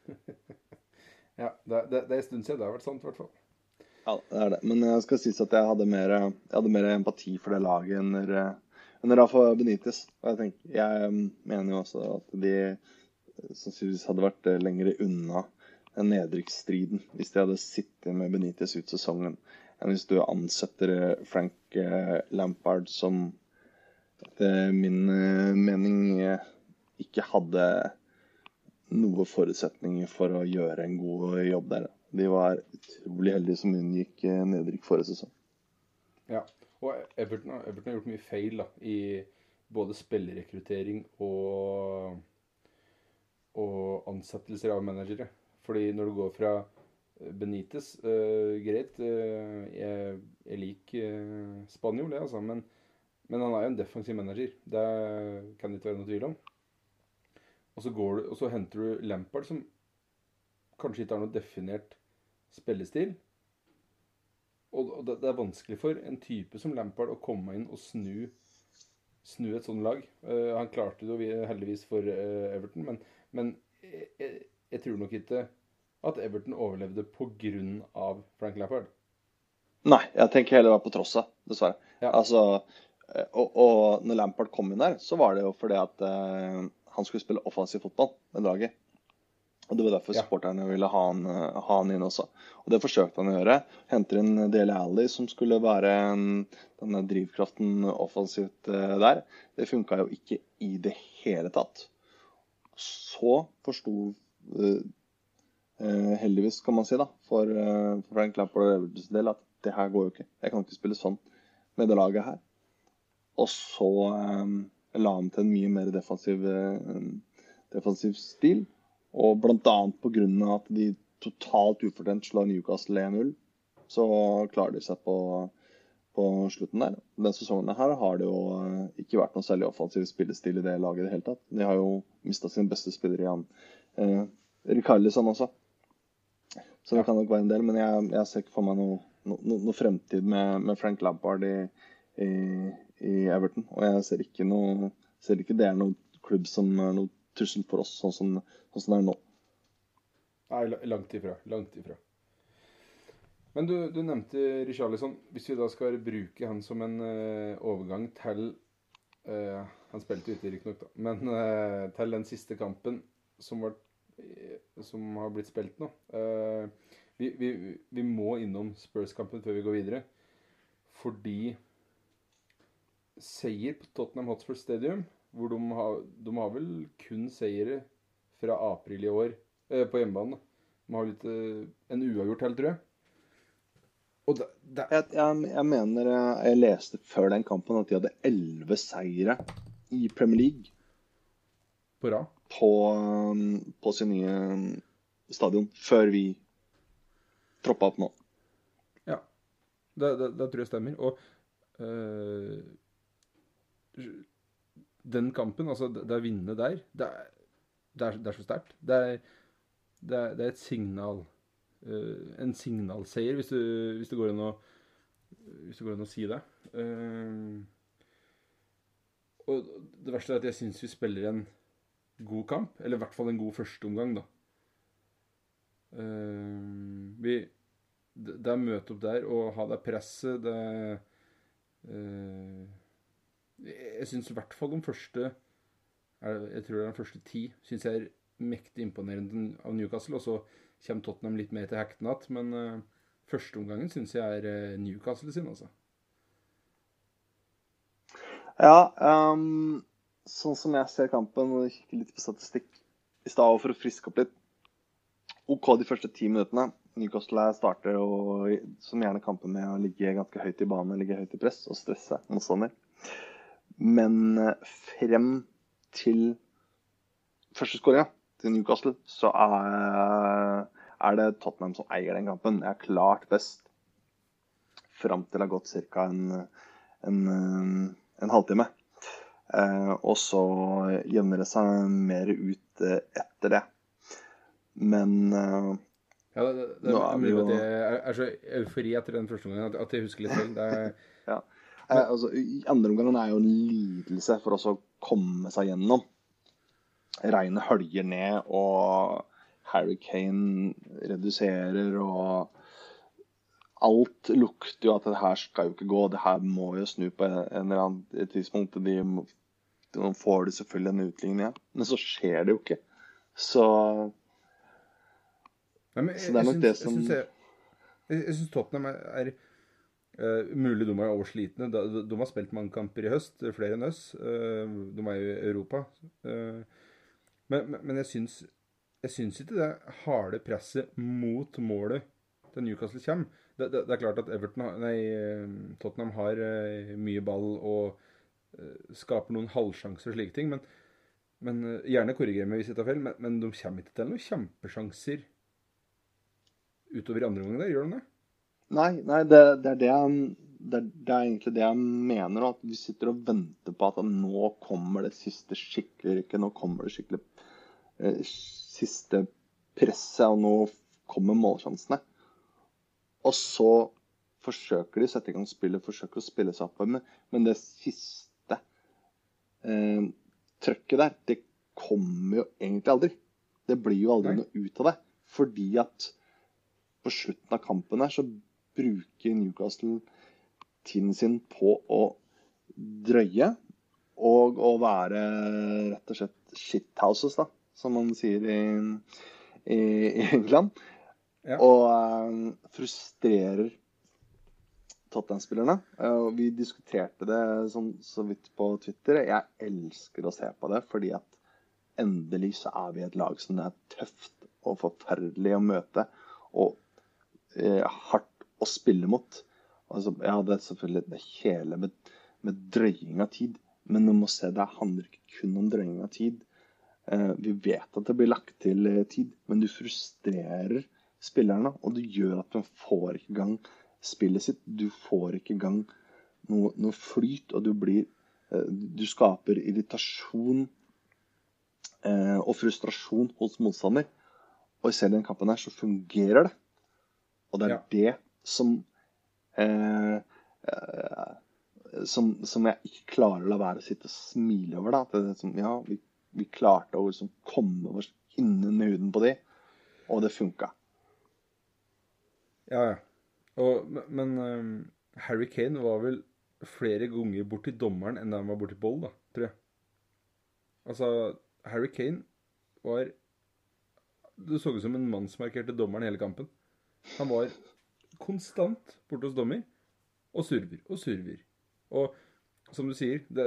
*laughs* ja, det, det, det, er en stund siden det har vært sant, i hvert fall. Ja, det er det. Men jeg skal sies at jeg hadde mer, jeg hadde mer empati for det laget enn under Rafa Benitez. Og jeg, tenker, jeg um, mener jo også at de sannsynligvis hadde vært eh, lenger unna den nedrykksstriden hvis de hadde sittet med Benitez ut sesongen, enn hvis du ansetter eh, Frank eh, Lampard som etter min eh, mening eh, ikke hadde noen forutsetninger for å gjøre en god jobb der. De var utrolig heldige som unngikk nedrykk forrige sesong. Ja, og Everton, Everton, har gjort mye feil da, i både spillerekruttering og, og ansettelser av managere. Fordi når du går fra Benitez, uh, greit. Uh, jeg, jeg liker uh, spanjol, jeg, altså. Men, men, han er jo en defensiv manager. Det kan det ikke være noe tvil om. Og så, går du, og så henter du Lampard, som kanskje ikke har noe definert spillestil. Og, og det, det, er vanskelig for en type som Lampard å komme inn og snu, snu et sånt lag. han klarte det jo heldigvis for Everton, men, men jeg, jeg tror nok ikke at Everton overlevde pga. Frank Lampard? Nei, jeg tenker heller på tross av, dessverre. Ja. Altså, eh, og, og, når Lampard kom inn der, så var det jo fordi at uh, han skulle spille offensiv fotball med laget. Og Det var derfor supporterne ville ha han, uh, ha han, inn også. Og Det forsøkte han å gjøre. Henter inn Dele Alli, som skulle være um, denne drivkraften offensivt uh, der. Det funka jo ikke i det hele tatt. Så forsto Eh, heldigvis, kan man si, da, for, eh, for Frank Lampard og Evertons del, at det her går jo ikke. Jeg kan ikke spille sånn med det laget her. Og så eh, la han til en mye mer defensiv, eh, defensiv stil. Og bl.a. pga. at de totalt ufortjent slår Newcastle 1-0, så klarer de seg på, på slutten der. Denne sesongen her har det jo eh, ikke vært noen særlig offensiv spillestil i det laget i det hele tatt. De har jo mista sin beste spiller i han. Eh, Rikarlison også. Så det kan nok være en del. Men jeg, jeg ser ikke for meg noe, no, noe fremtid med, med, Frank Lampard i, i, i, Everton. Og jeg ser ikke, noe, ser ikke det er noen klubb som er noe trussel for oss, sånn som, sånn som det er nå. Nei, langt ifra. Langt ifra. Men du, du nevnte Richarlison. Hvis vi da skal bruke han som en uh, overgang til uh, Han spilte ute, riktignok, da. Men uh, til den siste kampen som ble som har blitt spilt nå. Uh, vi, vi, vi, må innom Spurs-kampen før vi går videre. Fordi seier på Tottenham Hotspur Stadium, hvor de har, de har vel kun seire fra april i år uh, på hjemmebane. De har litt uh, en uavgjort her, tror jeg. Og da. det... Jeg, jeg, jeg, mener jeg leste før den kampen at de hadde elleve seire i Premier League. På rad? På, på sin nye stadion før vi troppa opp nå. Ja, det, det, det tror jeg stemmer. Og øh, den kampen, altså det, å vinne der, det er, det er, det er så sterkt. Det er, det det et signal. Uh, en signalseier, hvis, du, hvis, det går an å, hvis det går an å si det. Uh, og det verste er at jeg syns vi spiller en god kamp. Eller i hvert fall en god førsteomgang, da. Uh, vi Det er møte opp der og ha det presset, det uh, Jeg syns i hvert fall de første Jeg tror det er den første ti syns jeg er mektig imponerende av Newcastle. Og så kommer Tottenham litt mer til hektene igjen. Men uh, førsteomgangen syns jeg er Newcastle sin, altså. Ja, um sånn som jeg ser kampen, og kikker litt på statistikk i stad for å friske opp litt OK de første ti minuttene. Newcastle starter og, som gjerne kampen med å ligge ganske høyt i banen, ligge høyt i press og stresse motstander. Men eh, frem til første skåringa til Newcastle, så er, er, det Tottenham som eier den kampen. Det er klart best. Fram til det har gått ca. En, en, en halvtime. Eh, og så jevner det seg mer ut eh, etter det. Men eh, ja, det, det, nå er mulig at jeg er, så eufori etter den første omgangen at, jeg husker litt selv. *laughs* ja. Men... altså, andre omgangen er jo en lidelse for oss å komme seg gjennom. Regnet høljer ned, og Harry Kane reduserer, og alt lukter jo at det her skal jo ikke gå. Det her må jo snu på en, eller annen tidspunkt. De nå får du selvfølgelig en utligning, men så skjer det jo ikke. Så, Nei, jeg, så det er nok det som Jeg, jeg syns Tottenham er, er uh, Mulig de er overslitne. De, de, har spilt mange kamper i høst, flere enn oss. Uh, de er jo i Europa. Uh, men, men, jeg syns jeg syns ikke det harde presset mot målet til Newcastle kommer. Det, det, det er klart at Everton, nei, Tottenham har mye ball og Eh, skaper noen halvsjanser og slike ting. Men, men eh, gjerne korriger meg hvis jeg tar feil, men, men, de kommer ikke til noen kjempesjanser utover andre omgang der, gjør de det? Nei, nei det, det, er det, det, er, det er egentlig det jeg mener. At vi sitter og venter på at nå kommer det siste skikkelig rykket. Nå kommer det skikkelig eh, siste presset, og nå kommer målsjansene. Og så forsøker de å sette i gang spillet, forsøker å spille seg opp. Men, men det siste eh, trøkket der, det kommer jo egentlig aldri. Det blir jo aldri noe ut av det. Fordi at på slutten av kampen her så bruker Newcastle tiden sin på å drøye og å være rett og slett shithouses, da, som man sier i, i, i England. Ja. Og um, frustrerer Tottenham-spillerne. Uh, vi diskuterte det sånn, så vidt på Twitter. Jeg elsker å se på det, fordi at endelig så er vi et lag som det er tøft og forferdelig å møte. Og uh, hardt å spille mot. Altså, ja, det er selvfølgelig det hele med, med drøying av tid. Men du må se, det handler ikke kun om drøying av tid. Eh, vi vet at det blir lagt til eh, tid, men du frustrerer spillerne. Og du gjør at de får ikke gang spillet sitt. Du får ikke i gang noe, noe flyt, og du blir eh, Du skaper irritasjon eh, og frustrasjon hos motstander. Og i selv den kampen her så fungerer det. Og det er ja. det som eh, eh, som, som, jeg ikke klarer å la være å sitte og smile over. da, det, som, ja, vi, vi, klarte å liksom komme oss innen huden på de, og det funka. Ja, ja. Og, men um, Harry Kane var vel flere ganger borti dommeren enn da han var borti Boll, da, tror jeg. Altså, Harry Kane var Det så ut som en mann som markerte dommeren hele kampen. Han var konstant borte hos dommer og surver og surver. Og som du sier, det,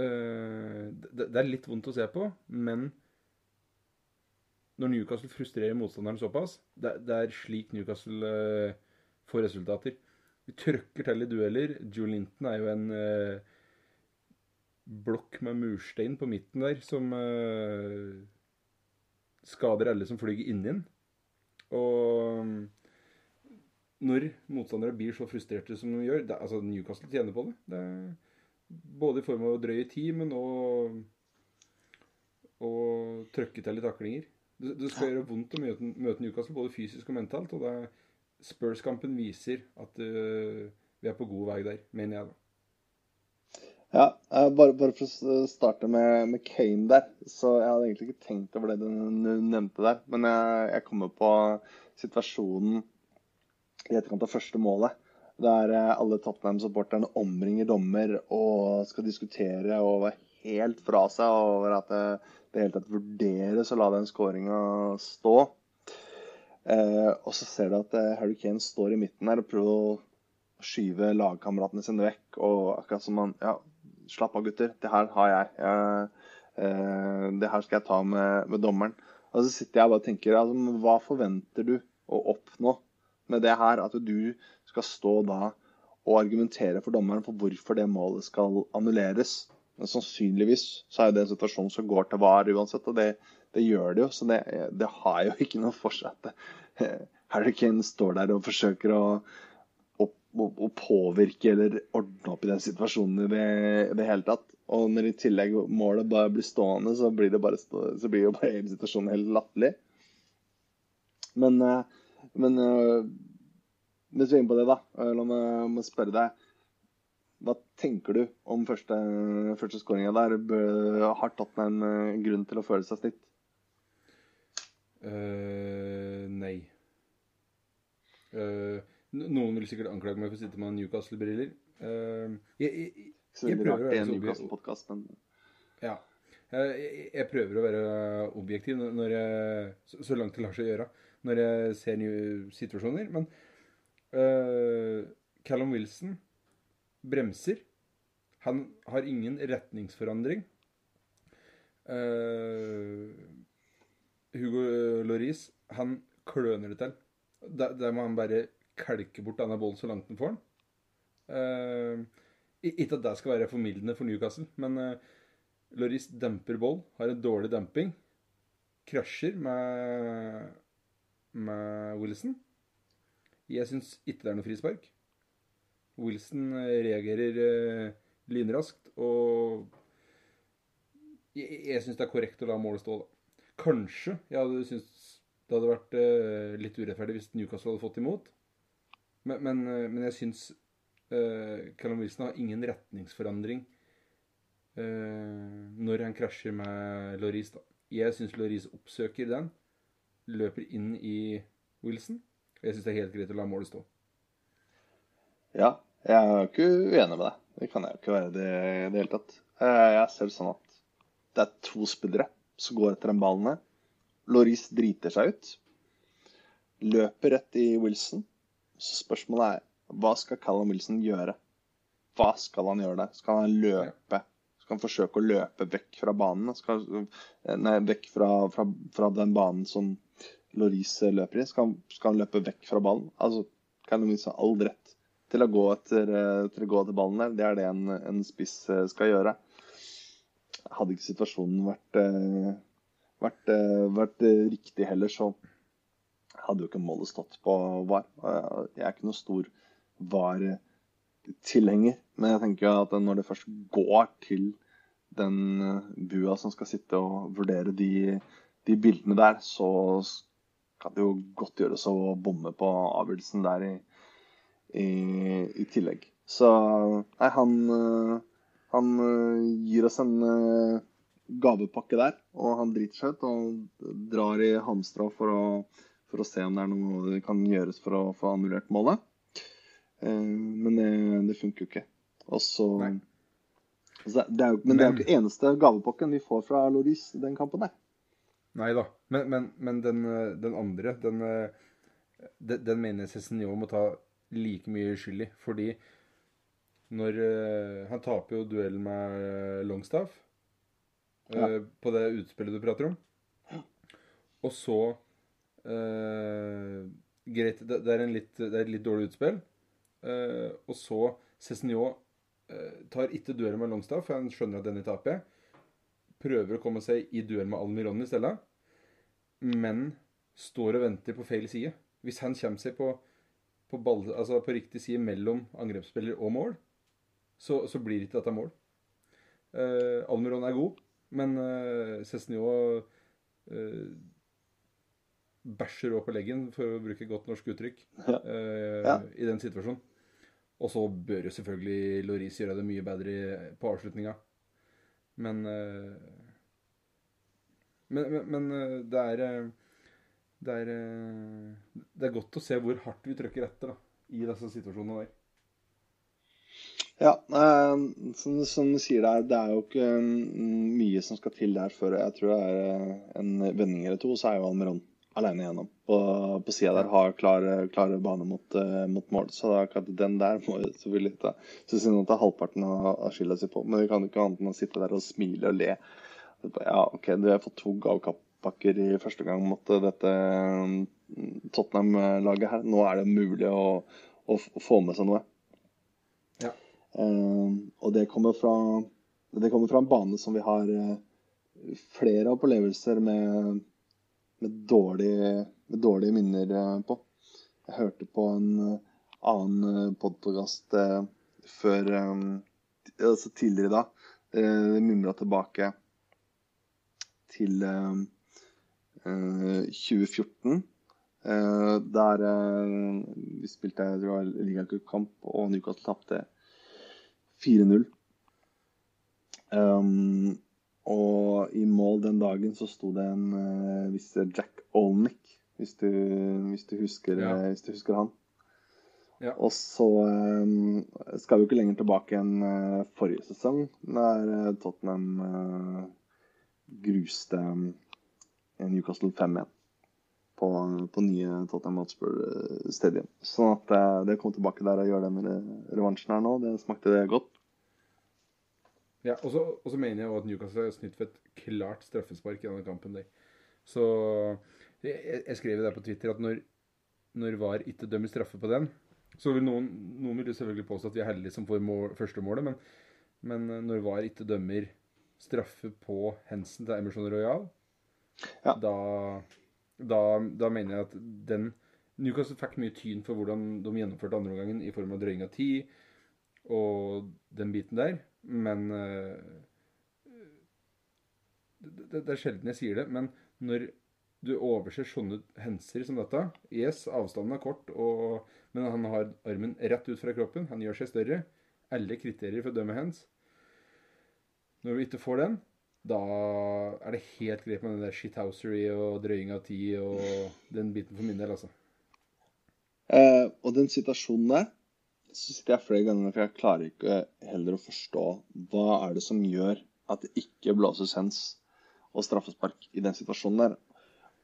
øh, det, det, er litt vondt å se på, men når Newcastle frustrerer motstanderen såpass, det, det er slik Newcastle uh, får resultater. Vi trøkker til i dueller. Joe Linton er jo en eh, blokk med murstein på midten der som skader alle som flyger inni den. Og når motstandere blir så frustrerte som de gjør det, altså Newcastle tjener på det. det er, både i form av å drøye tid, men òg å trøkke til i taklinger. Det, det skal gjøre vondt å møte, møte, Newcastle, både fysisk og mentalt. og det Spurs-kampen viser at uh, vi er på god vei der, mener jeg da. Ja, bare, bare, for å starte med, med, Kane der. Så jeg hadde egentlig ikke tenkt over det du nevnte der. Men jeg, jeg kommer på situasjonen i etterkant av første målet. Der eh, alle Tottenham-supporterne omringer dommer og skal diskutere og være helt fra seg over at det, det hele tatt vurderes å la den skåringa stå. Eh, og så ser du at eh, Harry Kane står i midten her og prøver å skyve lagkameratene sine vekk. Og akkurat som han Ja, slapp av, gutter. Det her har jeg. jeg eh, det her skal jeg ta med, med dommeren. Og så sitter jeg og bare tenker altså, Hva forventer du å oppnå med det her at du skal stå da og argumentere for dommeren for hvorfor det målet skal annulleres. Men sannsynligvis så er det en situasjon som går til VAR uansett, og det, det gjør det jo. Så det, det, har jo ikke noe for seg at Harry Kane står der og forsøker å, å, å, påvirke eller ordne opp i den situasjonen i det, det, hele tatt. Og når i tillegg målet bare blir stående, så blir, det bare, så blir jo bare hele situasjonen helt latterlig. Men uh, men mens vi er inne på det, da, eh, la meg spørre deg. Hva tenker du om første, første skåringa der? Har Tottenham en grunn til å føle seg snitt? Uh, nei. Uh, noen vil sikkert anklage meg for å sitte med Newcastle-briller. Uh, jeg, jeg, jeg, jeg, prøver å være Newcastle-podkast, men Ja. Jeg, prøver å være objektiv når jeg, så, så langt det lar seg gjøre når jeg ser nye situasjoner. Men uh, Callum Wilson bremser. Han har ingen retningsforandring. Uh, Hugo Loris, han kløner det til. Der, der, må han bare kelke bort denne bollen så langt han får den. Uh, ikke at det skal være formildende for Newcastle, men uh, Loris demper ball, har en dårlig demping. Krasjer med med Wilson. Jeg syns ikke det er noe frispark. Wilson eh, reagerer uh, lynraskt, og jeg, jeg syns det er korrekt å la målet stå, da. Kanskje jeg hadde syntes det hadde vært uh, litt urettferdig hvis Newcastle hadde fått imot. Men, men, uh, men jeg syns uh, Callum Wilson har ingen retningsforandring når han krasjer med Loris. da. Jeg syns Loris oppsøker den, løper inn i Wilson. Og jeg syns det er helt greit å la målet stå. Ja, jeg er jo ikke uenig med deg. Det kan jeg jo ikke være i det, det hele tatt. Jeg ser det sånn at det er to spillere som går etter den ballen her. Loris driter seg ut. Løper rett i Wilson. Så spørsmålet er hva skal Callum Wilson gjøre? Hva skal han gjøre der? Skal han løpe? Skal han forsøke å løpe vekk fra banen? Skal, nei, vekk fra, fra, fra den banen som Loris løper i? Skal han, skal han løpe vekk fra ballen? Altså, Callum Wilson har all rett til å gå etter, eh, til å gå etter ballen der. Det er det en, en spiss eh, skal gjøre. Hadde ikke situasjonen vært, eh, vært, eh, vært eh, riktig heller, så hadde jo ikke målet stått på VAR. Jeg er ikke noe stor VAR-tilhenger, men jeg tenker at når det først går til den bua som skal sitte og vurdere de, de bildene der, så kan det jo godt gjøres å bomme på avgjørelsen der i, i, i tillegg. Så nei, han, han eh, gir oss en eh, gavepakke der, og han driter seg ut og drar i hamstra for å, for å se om det er noe det kan gjøres for å få annullert målet. Eh, Men det, det funker jo ikke. Og så altså, det er jo, Men det er jo ikke eneste gavepakken vi får fra Loris i den kampen der. Nei da. Men, men, men den, den andre, den, den, den mener jeg Cézinho må ta like mye skyld i. Fordi når uh, Han taper jo duellen med Longstaff. Longstaff eh, på det utspillet du prater om. Og så uh, Greit, det, det, er en litt, det er et litt dårlig utspill. Eh, og så Cézinho eh, tar ikke duellen med Longstaff, for han skjønner at denne taper prøver å komme seg i duell med Almiron i stedet, men står og venter på feil side. Hvis han kommer seg på, på, ball, altså på riktig side mellom angrepsspiller og mål, så, så blir ikke dette mål. Uh, Almiron er god, men uh, Cézinho uh, bæsjer òg på leggen, for å bruke godt norsk uttrykk, Ja. eh, Ja. i den situasjonen. Og så bør jo selvfølgelig Loris gjøre det mye bedre på avslutninga. Men Men, men, men det er det er, det er godt å se hvor hardt vi trykker etter da, i disse situasjonene der. Ja, eh, som, som du sier der, det er jo ikke mm, mye som skal til der før jeg tror det er eh, en vending eller to, så er jo Almeron alene igjennom. På, på sida der har klare, klare bane mot, eh, mot mål. Så det er akkurat den der må jo selvfølgelig ta Så synd at det er halvparten av, skylda si på. Men vi kan jo ikke annet enn å sitte der og smile og le. Ja, OK, du har fått to gavepakker i første gang mot dette mm, Tottenham-laget her. Nå er det mulig å, å få med seg noe. Ja. Eh, og det kommer fra det kommer fra en bane som vi har eh, flere opplevelser med, med, dårlige, med dårlige minner eh, på. Jeg hørte på en annen podkast før altså tidligere da. Uh, Mimra tilbake til eh, eh, 2014. eh, der vi spilte jeg og Newcastle tapte 4-0. Um, og i mål den dagen så sto det en uh, viss Jack Olnick, hvis du, hvis du, husker, Ja. eh, hvis du husker han. Ja. Og så um, skal vi jo ikke lenger tilbake enn uh, forrige sesong, der uh, Tottenham uh, gruste um, Newcastle 5-1 på, på nye Tottenham Hotspur Stadium. Sånn at det kom tilbake der og gjør den revansjen her nå, det smakte det godt. Ja, og så mener jeg også at Newcastle har snytt for et klart straffespark i denne kampen. Der. Så jeg, jeg skrev jo der på Twitter at når, når VAR ikke dømmer straffe på den, så vil noen, noen vil selvfølgelig påstå at vi er heldige som får mål, første målet, men, men når VAR ikke dømmer straffe på Hensen til Emerson Royal, Ja. da, da, da, mener jeg at den Newcastle fikk mye tyn for hvordan de gjennomførte andreomgangen i form av drøying av tid og den biten der, men uh, det, det, er sjelden jeg sier det, men når du overser sånne henser som dette Yes, avstanden er kort, og, men han har armen rett ut fra kroppen. Han gjør seg større. Alle kriterier for å dømme hens. Når du ikke får den, da er det helt greit med den der shithousery og drøying av tid og den biten for min del, altså. Eh, og den situasjonen der jeg flere ganger for jeg klarer ikke heller å forstå hva er det som gjør at det ikke blåses hens og straffespark i den situasjonen der.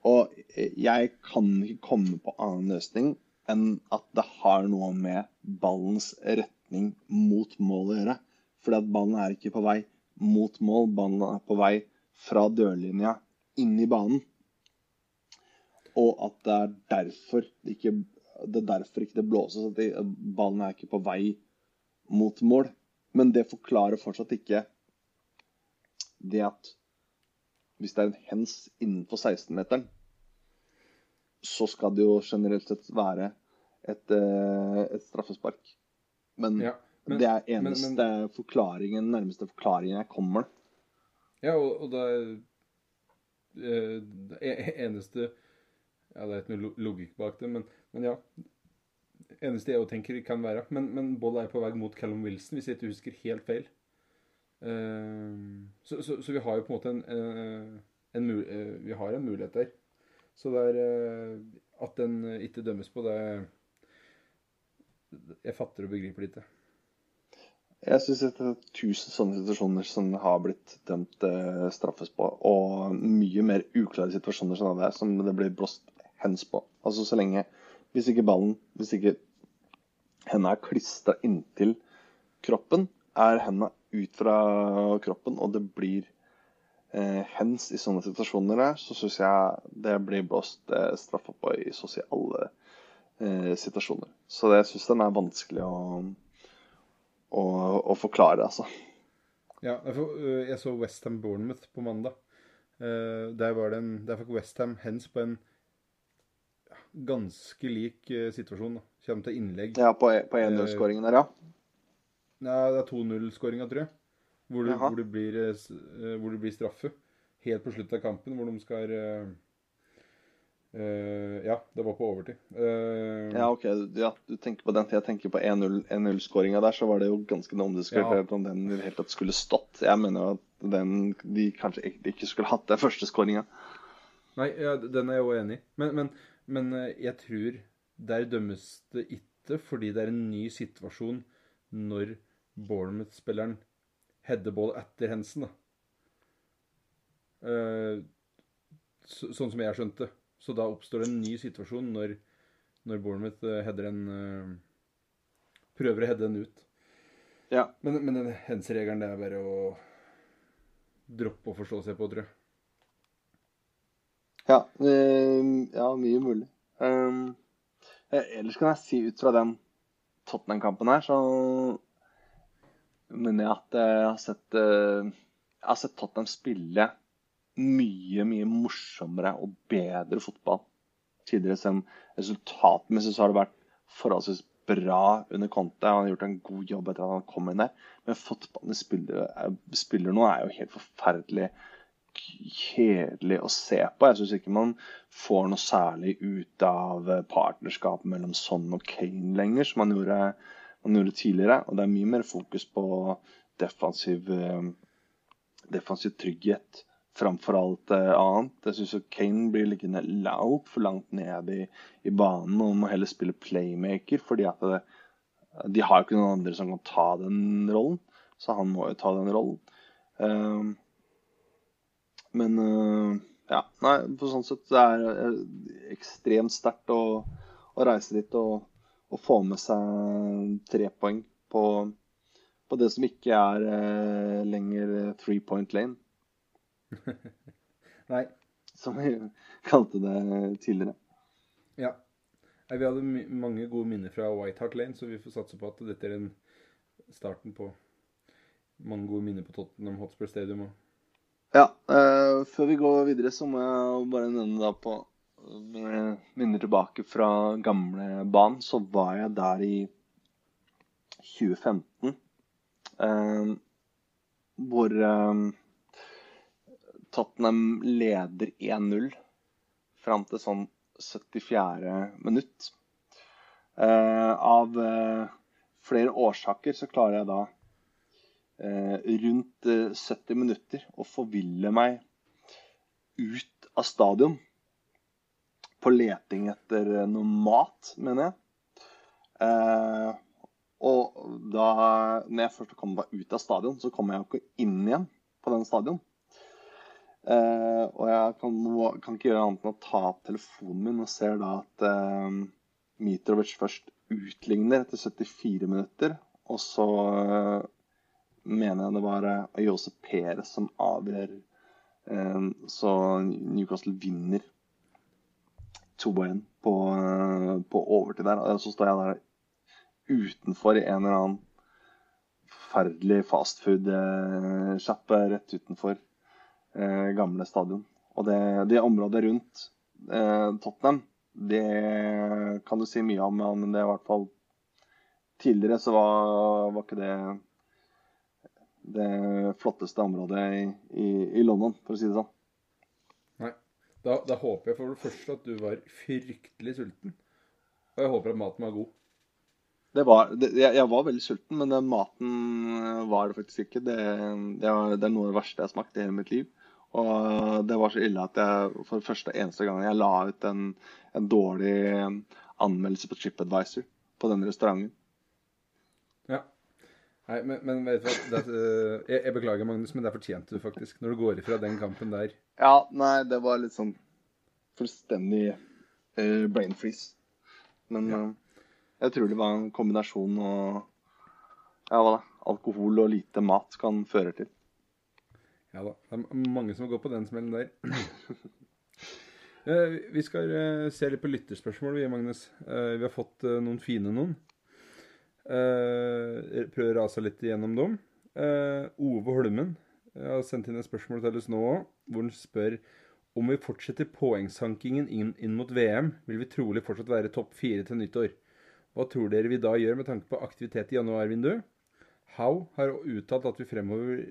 Og jeg kan ikke komme på annen løsning enn at det har noe med ballens retning mot mål å gjøre. Fordi at ballen er ikke på vei mot mål, ballen er på vei fra dørlinja inn i banen. Og at det er derfor det ikke, det er derfor ikke det blåses. At de, ballen er ikke på vei mot mål. Men det forklarer fortsatt ikke det at hvis det er en hens innenfor 16-meteren, så skal det jo generelt sett være et, eh, et straffespark. Men, ja, men, det er eneste men, men, forklaringen, nærmeste forklaringen jeg kommer. Ja, og, og det er eh, det eneste Ja, det er ikke noe logikk bak det, men, men ja. Eneste jeg tenker kan være Men, men Boll er på vei mot Callum Wilson, hvis jeg ikke husker helt feil. Uh, så, så, så, vi har jo på en måte en, en, en, vi har en mulighet der. Så det er uh, At den ikke dømmes på, det Jeg fatter og begriper det ikke. Jeg syns det er tusen sånne situasjoner som har blitt dømt eh, straffes på, og mye mer uklare situasjoner som det, som det blir blåst hens på. Altså så lenge Hvis ikke ballen Hvis ikke henda er klistra inntil kroppen, er henda ut fra kroppen, og det blir eh, hens i sånne situasjoner der, så syns jeg det blir blåst eh, straffa på i så å si alle eh, situasjoner. Så jeg syns den er vanskelig å, å, å forklare, altså. Ja, jeg eh, så Westham Bournemouth på mandag. Eh, der, var det en, der fikk Westham hens på en ganske lik eh, situasjon. da. Kommer til innlegg. Ja, på, på 1-0-skåringen der, ja. Nei, det er 2-0-skåringa, tror jeg. Hvor det, hvor, det blir, eh, hvor det, blir, straffe. Helt på slutten av kampen, hvor de skal Uh, ja, det var på overtid. Uh, ja, OK. Ja, du tenker på den. Jeg tenker på 1-0-skåringa der, så var det jo ganske omdiskutert ja. om den i det hele tatt skulle stått. Jeg mener jo at den, de kanskje ikke skulle hatt den første skåringa. Nei, ja, den er jeg jo enig i. Men, men, men, jeg tror der dømmes det ikke fordi det er en ny situasjon når Bournemouth-spilleren headeball etter hensen. da. Uh, sånn som jeg skjønte. Så da oppstår det en ny situasjon når, når Bournemouth header en Prøver å heade den ut. Ja. Men, men den hens-regelen, det er bare å droppe å forstå seg på, tror jeg. Ja, ja mye mulig. Um, ellers kan jeg si ut fra den Tottenham-kampen her, så mener jeg at jeg har sett, eh, jeg har sett Tottenham spille mye, mye morsommere og bedre fotball tidligere. Selv om resultatmessig så har det vært forholdsvis bra under Conte. Han har gjort en god jobb etter at han kom inn der. Men fotballen spiller, spiller nå er jo helt forferdelig kjedelig å se på. Jeg syns ikke man får noe særlig ut av partnerskapet mellom Son og Kane lenger, som man gjorde man gjorde tidligere. Og det er mye mer fokus på defensiv, eh, defensiv trygghet framfor alt eh, annet. Jeg syns Kane blir liggende for langt ned i, i, banen og må heller spille playmaker, fordi at det, de har jo ikke noen andre som kan ta den rollen. Så han må jo ta den rollen. Uh, men uh, ja, nei, på sånn sett det er ekstremt sterkt å, å reise dit og og, få med seg tre poeng på, på det som ikke er eh, lenger three point lane. *laughs* Nei. Som vi kalte det tidligere. Ja. Vi hadde mange gode minner fra White Hart Lane, så vi får satse på at dette er en starten på mange gode minner på Tottenham Hotspur Stadium. Ja. Uh, før vi går videre, så må jeg bare nevne da på minner tilbake fra gamle banen, så var jeg der i 2015. Uh, hvor eh, Tottenham leder 1-0 fram til sånn 74. minutt. Eh, av eh, flere årsaker så klarer jeg da eh, rundt 70 minutter og forville meg ut av stadion på leting etter noe mat, mener jeg. Eh, og da når jeg først kom meg ut av stadion, så kom jeg jo ikke inn igjen på den stadion. Eh, og jeg kan, kan, ikke gjøre annet enn å ta opp telefonen min og ser da at eh, Mitrovic først utligner etter 74 minutter. Og så eh, mener jeg det var Ayose Jose Perez som avgjør. Eh, så Newcastle vinner 2-1 på, på overtid der. Og så står jeg der utenfor i en eller annen forferdelig fastfood-sjappe rett utenfor eh, gamle stadion. Og det, det området rundt eh, Tottenham det kan du si mye om, men det er i hvert fall Tidligere så var, var ikke det det flotteste området i, i, i, London, for å si det sånn. Nei. Da, da, håper jeg for det første at du var fryktelig sulten. Og jeg håper at maten var god. Det var, det, jeg, jeg, var veldig sulten, men den maten var det faktisk ikke. Det, det, var, det er noe av det verste jeg har smakt i hele mitt liv. Og det var så ille at jeg for første eneste gang jeg la ut en, en dårlig anmeldelse på TripAdvisor på den restauranten. Nei, men, men vet du hva eh, jeg, jeg, beklager, Magnus, men det fortjente du faktisk. Når du går ifra den kampen der. Ja, nei, det var litt sånn fullstendig uh, brain freeze. Men ja. uh, jeg tror det var en kombinasjon og ja, hva da, alkohol og lite mat kan føre til. Ja da. Det er mange som går på den smellen der. uh, *clears throat* vi skal se litt på lytterspørsmål, vi, Magnus. Vi har fått noen fine noen. Prøver å rase litt igjennom dem. Ove Holmen har sendt inn et spørsmål til oss nå òg, hvor han spør om vi fortsetter poengsankingen inn, inn, mot VM, vil vi trolig fortsatt være topp fire til nyttår. Hva tror dere vi da gjør med tanke på aktivitet i januarvinduet? How har uttalt at vi fremover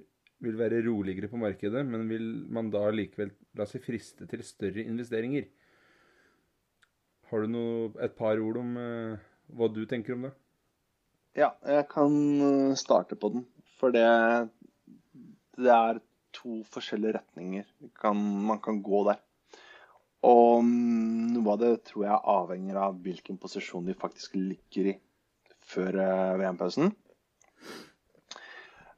vil være roligere på markedet, men vil man da likevel la seg friste til større investeringer? Har du noe, et par ord om uh, hva du tenker om det? Ja, jeg kan eh, starte på den. For det, det er to forskjellige retninger kan, man kan gå der. Og mm, noe av det tror jeg avhenger av hvilken posisjon de faktisk ligger i før uh, VM-pausen.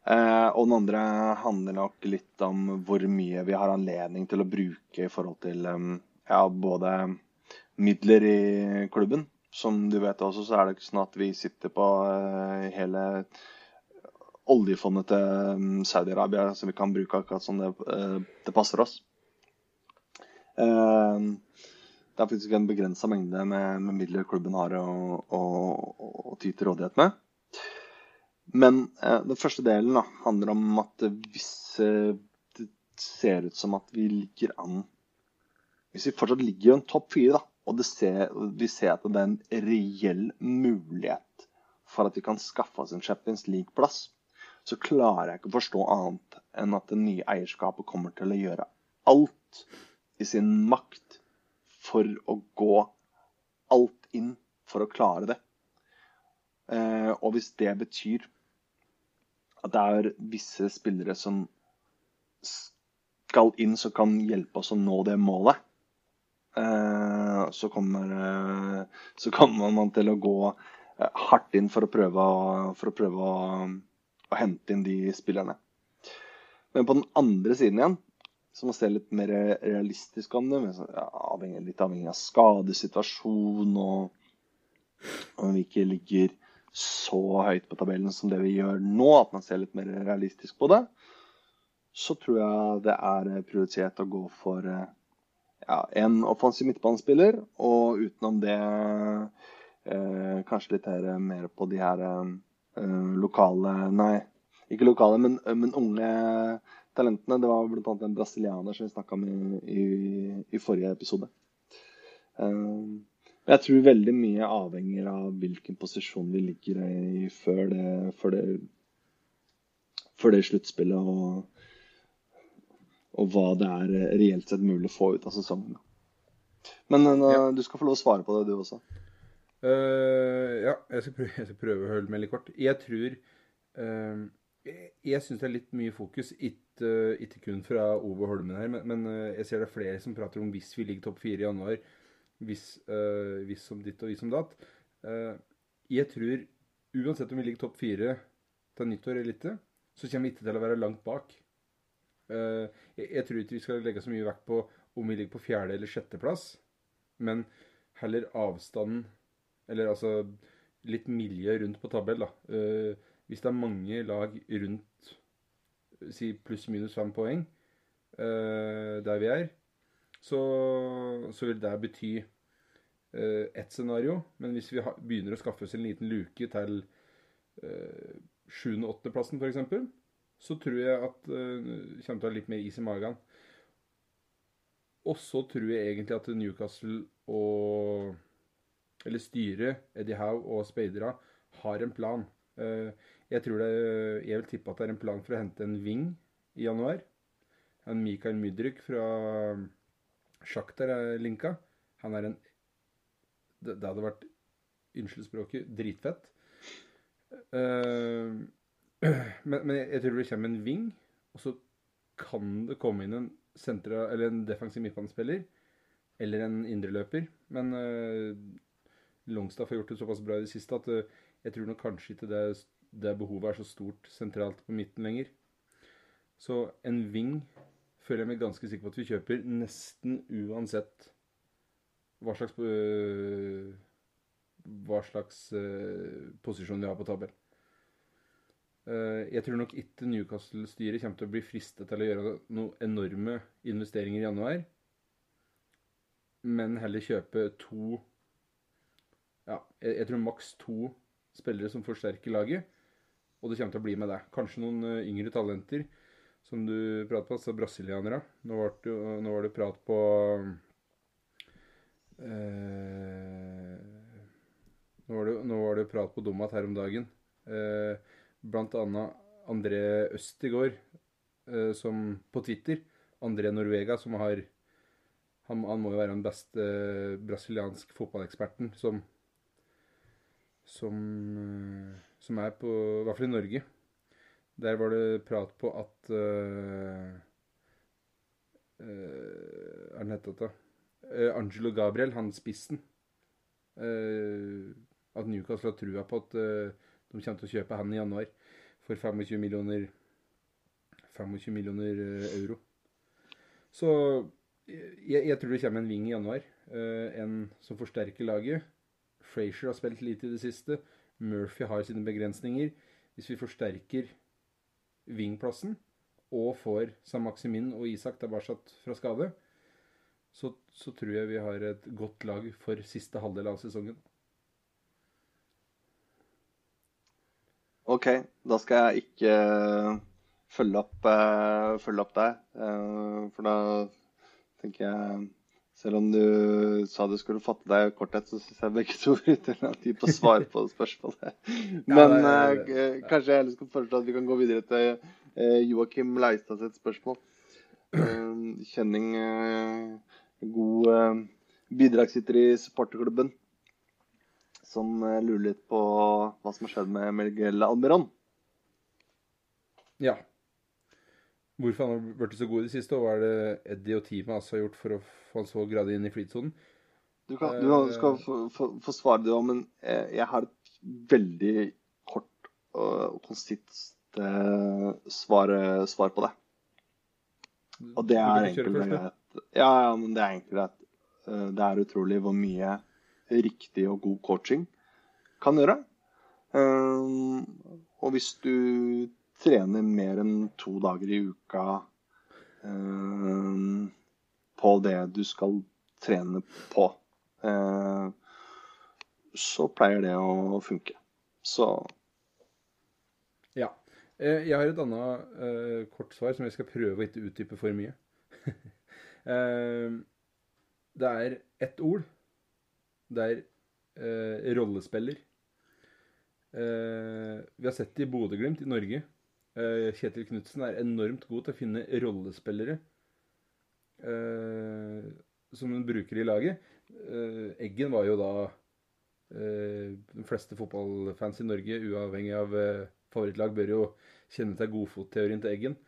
Eh, og den andre handler nok litt om hvor mye vi har anledning til å bruke i forhold til um, ja, både midler i klubben. Som du vet også, så er det ikke sånn at vi sitter på uh, hele oljefondet til um, Saudi-Arabia som vi kan bruke akkurat som det, uh, det passer oss. Uh, det er faktisk en begrensa mengde med, med, midler klubben har å, å, å ty til rådighet med. Men eh, den første delen da, handler om at hvis eh, det ser ut som at vi ligger an Hvis vi fortsatt ligger i en topp fire, da, og ser, vi ser at det er en reell mulighet for at vi kan skaffe oss en Champions League-plass, så klarer jeg ikke å forstå annet enn at det nye eierskapet kommer til å gjøre alt i sin makt for å gå alt inn for å klare det. Eh, og hvis det betyr at det er visse spillere som skal inn, som kan hjelpe oss å nå det målet. Eh, så kommer, eh, så kommer man til å gå eh, hardt inn for å prøve, for å, prøve å, å, hente inn de spillerne. Men på den andre siden igjen, så man ser litt mer realistisk om det, ja, avhengig, litt avhengig av skadesituasjon og om vi ikke ligger så høyt på tabellen som det vi gjør nå, at man ser litt mer realistisk på det, så tror jeg det er prioritert å gå for ja, en offensiv midtbanespiller, og utenom det eh, kanskje litt her, mer på de her eh, lokale Nei, ikke lokale, men, men, unge talentene. Det var bl.a. en brasilianer som vi snakka om i, i, forrige episode. Eh, jeg tror veldig mye avhenger av hvilken posisjon vi ligger i før det, før det, det sluttspillet, og, og hva det er reelt sett mulig å få ut av sesongen. Men ja. du skal få lov å svare på det, du også. Uh, ja, jeg skal, prøve, *laughs* jeg skal, prøve, å holde meg litt kort. Jeg tror uh, Jeg, jeg syns det er litt mye fokus, ikke, kun fra Ove Holmen her, men, men uh, jeg ser det er flere som prater om hvis vi ligger topp fire i januar, hvis, hvis som ditt og hvis som datt. jeg tror uansett om vi ligger topp fire til nyttår eller ikke, så kommer vi ikke til å være langt bak. Jeg, jeg, tror ikke vi skal legge så mye vekt på om vi ligger på fjerde- eller sjetteplass, men heller avstanden eller altså litt miljø rundt på tabell, da. Uh, hvis det er mange lag rundt si pluss-minus fem poeng uh, der vi er, så, så, vil det bety ett scenario. Men hvis vi begynner å skaffe oss en liten luke til sjuende-åttendeplassen f.eks., så tror jeg at uh, kommer til å ha litt mer is i magen. Og så tror jeg egentlig at Newcastle og eller styret, Eddie Howe og speiderne, har en plan. Uh, jeg tror det, jeg vil tippe at det er en plan for å hente en wing i januar. En Mikael Mydryk fra Sjaktar er linka. Han er en Det, det hadde vært, unnskyld språket, dritfett. Uh, men, men, jeg tror det kommer en wing, og så kan det komme inn en, sentra, en defensiv midtbanespiller. Eller en indreløper. Men uh, Longstaff har gjort det såpass bra i det siste at uh, jeg tror nok kanskje ikke det, det, behovet er så stort sentralt på midten lenger. Så en wing føler jeg meg ganske sikker på at vi kjøper nesten uansett hva slags, uh, hva slags posisjon vi har på tabell. Jeg tror nok ikke Newcastle-styret kommer til å bli fristet til å gjøre noen enorme investeringer i januar, men heller kjøpe to ja, jeg, tror maks to spillere som forsterker laget. Og det kommer til å bli med det. Kanskje noen uh, yngre talenter, som du prater på, altså brasilianere. Nå var det, nå var det prat på eh, nå, var det, nå var det prat på Domat her om dagen. Uh, blant annet André går, som på Twitter. André Norvega, som har han, han, må jo være den beste brasiliansk fotballeksperten som som, eh, som, er på I hvert fall i Norge. Der var det prat på at uh, uh, den hette da? Uh, Angelo Gabriel, han spissen At Newcastle har trua på at de kommer til å kjøpe han i januar for 25 millioner 25 millioner euro. Så jeg, jeg, tror det kommer en ving i januar. en som forsterker laget. Frazier har spilt lite i det siste. Murphy har sine begrensninger. Hvis vi forsterker wingplassen og får Sam Maximin og Isak tilbake fra skade, så, så, tror jeg vi har et godt lag for siste halvdel av sesongen. OK, da skal jeg ikke eh, følge opp, uh, følge opp deg. Uh, for da tenker jeg selv om du sa du skulle fatte deg i korthet, så syns jeg begge to *laughs* brukte tid på å svare på spørsmålet. *laughs* Men ja, det, det, eh, kanskje jeg skal foreslå at vi kan gå videre til eh, Joakim Leistad sitt spørsmål. Eh, kjenning eh, god eh, bidragsyter i supporterklubben, som eh, lurer litt på hva som har skjedd med Miguel Almiron. Ja. Hvorfor han har blitt så god i det siste, og hva er det Eddie og teamet altså har gjort for å få han så gradig inn i flytsonen? Du, kan, du skal få, få, få svare det òg, men jeg har et veldig kort og konsist uh, svar, svar, på det. Og det er egentlig greit. Ja, ja, men det er egentlig greit. Det er utrolig hvor mye riktig og god coaching kan gjøre. Uh, og hvis du trener mer enn to dager i uka eh, på det du skal trene på, eh, så pleier det å funke. Så Ja. Eh, jeg har et annet uh, kort svar som jeg skal prøve å ikke utdype for mye. *laughs* det er ett ord der eh, rollespiller eh, Vi har sett det i Bodø-Glimt i Norge. Eh, Kjetil Knutsen er enormt god til å finne rollespillere eh, som hun bruker i laget. Eh, Eggen var jo da eh, De fleste fotballfans i Norge, uavhengig av favorittlag, bør jo kjenne til godfotteorien til Eggen.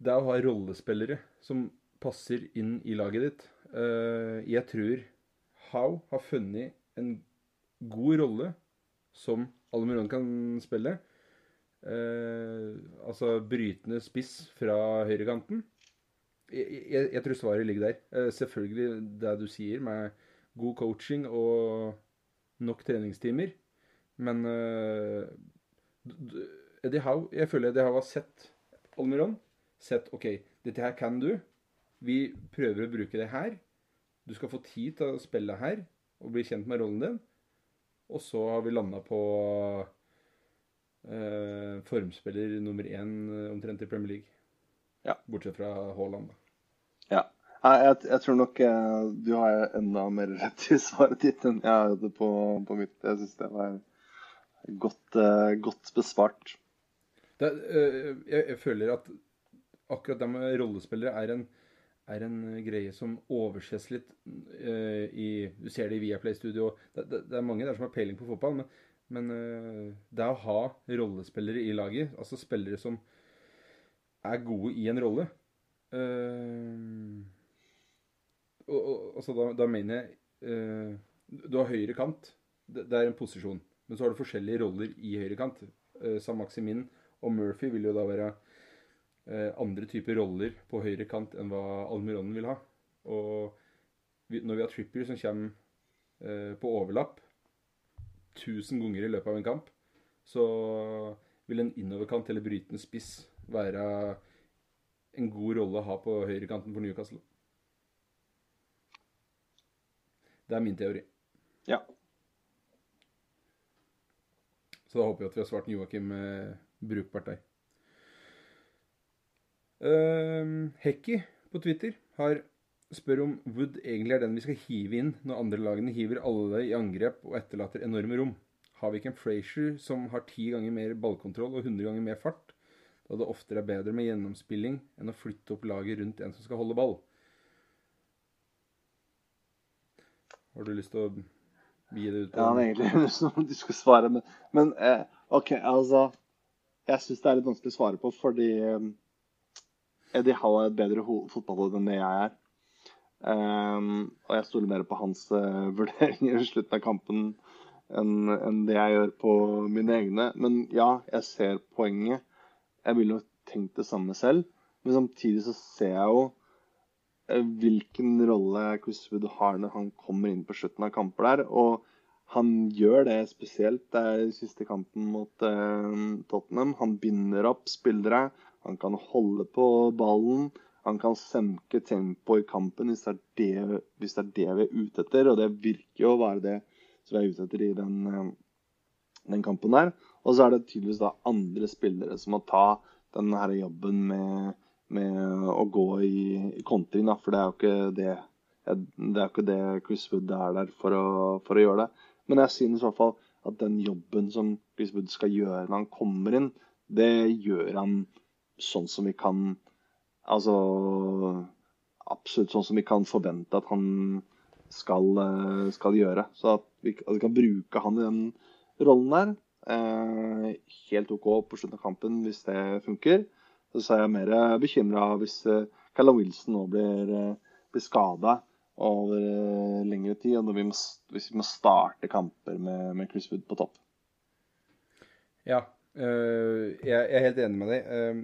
Det er å ha rollespillere som passer inn i laget ditt. Jeg tror How har funnet en god rolle som Almiron kan spille. Eh, altså brytende spiss fra høyrekanten. Jeg, jeg, jeg tror svaret ligger der. Eh, selvfølgelig det du sier, med god coaching og nok treningstimer. Men eh, Eddie Howe Jeg føler Eddie Howe har sett Almiron. Sett OK, dette her kan du. Vi prøver å bruke det her. Du skal få tid til å spille her og bli kjent med rollen din. Og så har vi landa på eh, formspiller nummer én eh, omtrent i Premier League. Ja. Bortsett fra Haaland, da. Ja. Jeg, jeg tror nok eh, du har enda mer rett i svaret ditt enn jeg hadde på, på mitt. Jeg syns det var godt, eh, godt besvart. Det, eh, jeg, jeg føler at akkurat det med rollespillere er en, er en greie som overses litt uh, i Du ser det i Viaplay-studio. Det, det, det er mange der som har peiling på fotball, men, men uh, det å ha rollespillere i laget, altså spillere som er gode i en rolle uh, og, og, altså da, da mener jeg eh, Du har høyre kant. Det, det er en posisjon. Men så har du forskjellige roller i høyre kant. Eh, Sam Maximin og Murphy vil jo da være eh, andre typer roller på høyre kant enn hva Almironen vil ha. Og når vi har Trippier som kommer eh, på overlapp 1000 ganger i løpet av en kamp, så vil en innoverkant eller brytende spiss være en god rolle å ha på høyrekanten for Newcastle. Det er min teori. Ja. Så da håper jeg at vi har svart Joakim eh, brukbart der. Uh, Hekki på Twitter har spør om Wood egentlig er den vi skal hive inn når andre lagene hiver alle i angrep og etterlater enorme rom. Har vi ikke en Frazier som har ti ganger mer ballkontroll og 100 ganger mer fart, da det oftere er bedre med gjennomspilling enn å flytte opp laget rundt en som skal holde ball? Har du lyst til å gi det ut Ja, *laughs* er egentlig som du skal svare, men, men eh, OK, altså Jeg syns det er litt vanskelig å svare på, fordi eh, Eddie Howe er et bedre ho- fotballhode enn det jeg er. Um, og jeg stoler mer på hans uh, *laughs* vurderinger i slutten av kampen enn en det jeg gjør på mine egne. Men ja, jeg ser poenget. Jeg ville jo tenkt det samme selv. Men samtidig så ser jeg jo eh, hvilken rolle Chris Wood har når han kommer inn på slutten av kamper der. Og han gjør det spesielt Det i siste kampen mot eh, Tottenham. Han binder opp spillere. Han kan holde på ballen. Han kan senke tempoet i kampen hvis det, det, hvis det er det vi er ute etter. Og det virker jo å være det som vi er ute etter i den, eh, den kampen der. Og så er det tydeligvis da andre spillere som må ta den her jobben med, med å gå i, i kontring, da. For det er jo ikke det det er jo ikke det Chris Wood er der for å, for å gjøre det. Men jeg synes i hvert fall at den jobben som Chris Wood skal gjøre når han kommer inn, det gjør han sånn som vi kan Altså absolutt sånn som vi kan forvente at han skal, eh, skal gjøre. Så at vi, at vi kan bruke han i den rollen der. Eh, helt OK på slutten av kampen hvis det funker. Så er jeg mer bekymra hvis eh, Callum Wilson nå blir, eh, blir skada over eh, lengre tid, og vi må, hvis vi må starte kamper med, med Chris Wood på topp. Ja, øh, jeg, er helt enig med deg. Øh,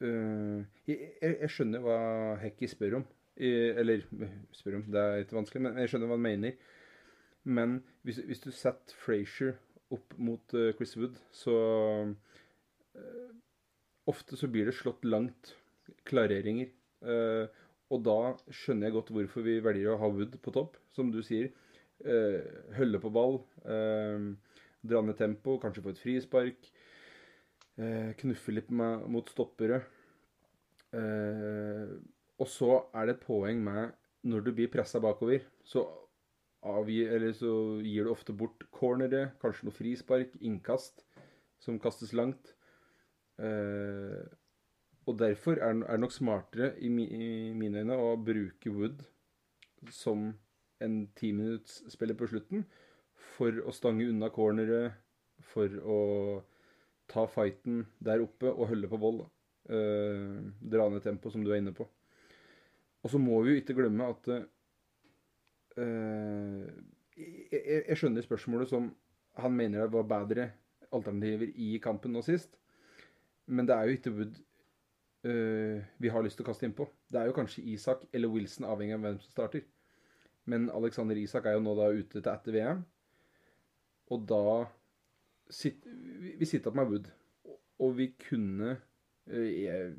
jeg, jeg jeg skjønner hva Hekki spør om. I- eller spør om, det er litt vanskelig, men jeg skjønner hva han mener. Men hvis, hvis du setter Frazier opp mot uh, Chris Wood, så uh, Ofte så blir det slått langt klareringer. Og da skjønner jeg godt hvorfor vi velger å ha Wood på topp, som du sier. Uh, hølle på ball. uh, dra ned tempo, kanskje få et frispark. Eh, knuffe litt mot stoppere. Eh, og så er det et poeng med når du blir pressa bakover, så avgir, så gir du ofte bort cornere, kanskje noe frispark, innkast som kastes langt. Eh, og derfor er det nok smartere i mine øyne å bruke Wood som en timinuttsspiller på slutten for å stange unna cornere, for å ta fighten der oppe og holde på vold. Uh, dra ned tempo, som du er inne på. Og så må vi jo ikke glemme at uh, jeg, jeg, skjønner spørsmålet som han mener det var bedre alternativer i kampen nå sist. Men det er jo ikke Wood uh, vi har lyst til å kaste innpå. Det er jo kanskje Isak eller Wilson, avhengig av hvem som starter. Men Alexander Isak er jo nå da ute til etter VM. Og da sitt, Vi sitter med Wood. Og vi kunne uh, jeg,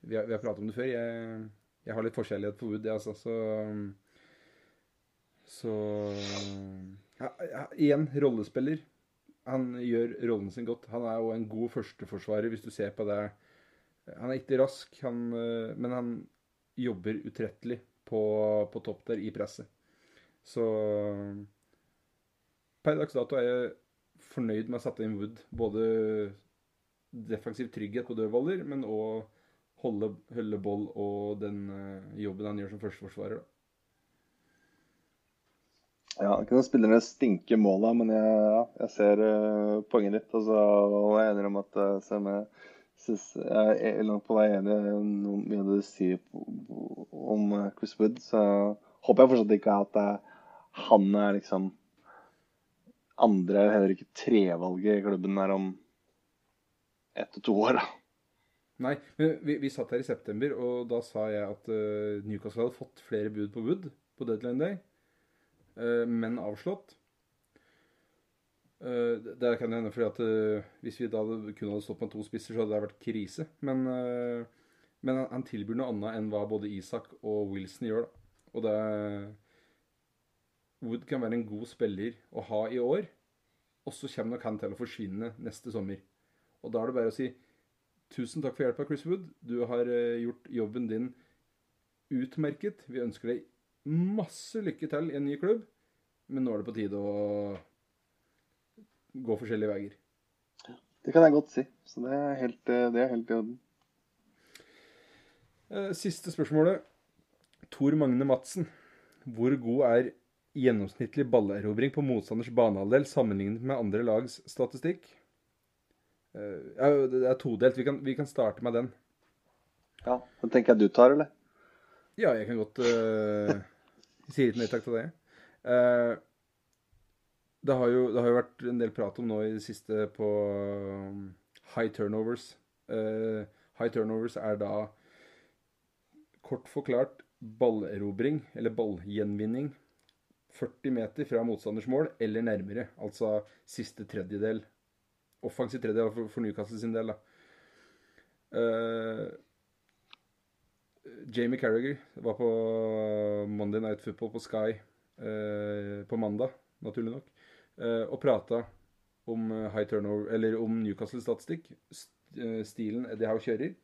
vi, har, vi har pratet om det før. Jeg, jeg har litt forskjellighet for Wood, altså. Så Så ja, ja, Igjen, rollespiller han gjør rollen sin godt. Han er jo en god førsteforsvarer, hvis du ser på det. Han er ikke rask, han, eh, men han jobber utrettelig på, på, topp der i presset. Så per dags dato er jeg fornøyd med å sette inn Wood. Både defensiv trygghet på dødballer, men òg holde, holde boll og den eh, jobben han gjør som førsteforsvarer. da. Ja, ikke noen spillere stinker måla, men jeg, jeg ser uh, poenget ditt. Altså, og jeg er enig om at uh, jeg, synes, jeg er langt på vei enig i mye av det du sier om Chris Wood. Så håper jeg fortsatt ikke at uh, han er liksom andre, er heller ikke trevalget i klubben her om ett til to år. da. Nei, men vi, vi, satt her i september, og da sa jeg at Newcastle hadde fått flere bud på Wood på deadline day. uh, men avslått. Uh, det kan hende fordi at uh, hvis vi da kun hadde stått med to spisser, så hadde det vært krise. Men, men han tilbyr noe annet enn hva både Isak og Wilson gjør. Da. Og det Wood kan være en god spiller å ha i år, og så kommer nok han til å forsvinne neste sommer. Og da er det bare å si tusen takk for hjelpa, Chris Wood. Du har gjort jobben din utmerket. Vi ønsker deg masse lykke til i en ny klubb, men nå er det på tide å gå forskjellige veier. Det kan jeg godt si. Så det er helt, eh, det er helt i orden. Eh, siste spørsmålet. Tor Magne Madsen. Hvor god er gjennomsnittlig ballerobring på motstanders banehalvdel sammenlignet med andre lags statistikk? Eh, det er todelt. Vi kan, vi kan starte med den. Ja. Den tenker jeg du tar, eller? Ja, jeg kan godt uh, si litt nei takk til det. Uh, det, har jo, det har jo vært en del prat om nå i det siste på high turnovers. Uh, high turnovers er da kort forklart ballerobring, eller ballgjenvinning, 40 meter fra motstanders mål eller nærmere. Altså siste tredjedel. Offensiv tredjedel for, Newcastle sin del, da. Uh, Jamie Carriager var på Monday Night Football på Sky uh, på mandag, naturlig nok, uh, og prata om eh, high turnover, eller om Newcastle-statistikk. Eh, stilen Eddie Howe kjører.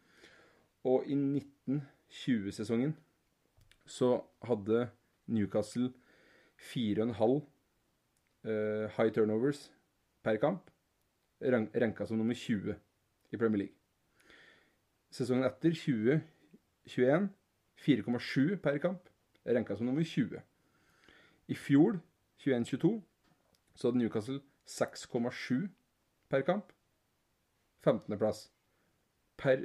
Og i 1920-sesongen så hadde Newcastle 4,5 eh, high turnovers per kamp. Ranka som nummer 20 i Premier League. Sesongen etter 2021, 4,7 per kamp. Renka som nummer 20. I fjor, 21-22, så hadde Newcastle 6,7 per kamp. 15.-plass.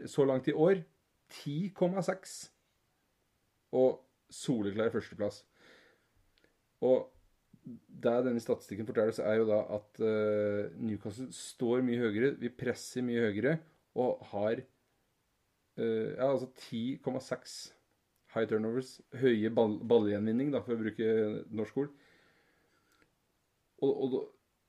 Så langt i år 10,6. Og soleklar førsteplass. Og det denne statistikken forteller, så er jo da at uh, Newcastle står mye høyere. Vi presser mye høyere og har Uh, ja, altså 10,6 high turnovers. Høye ball, ballgjenvinning, da, for å bruke norsk ord. Og, og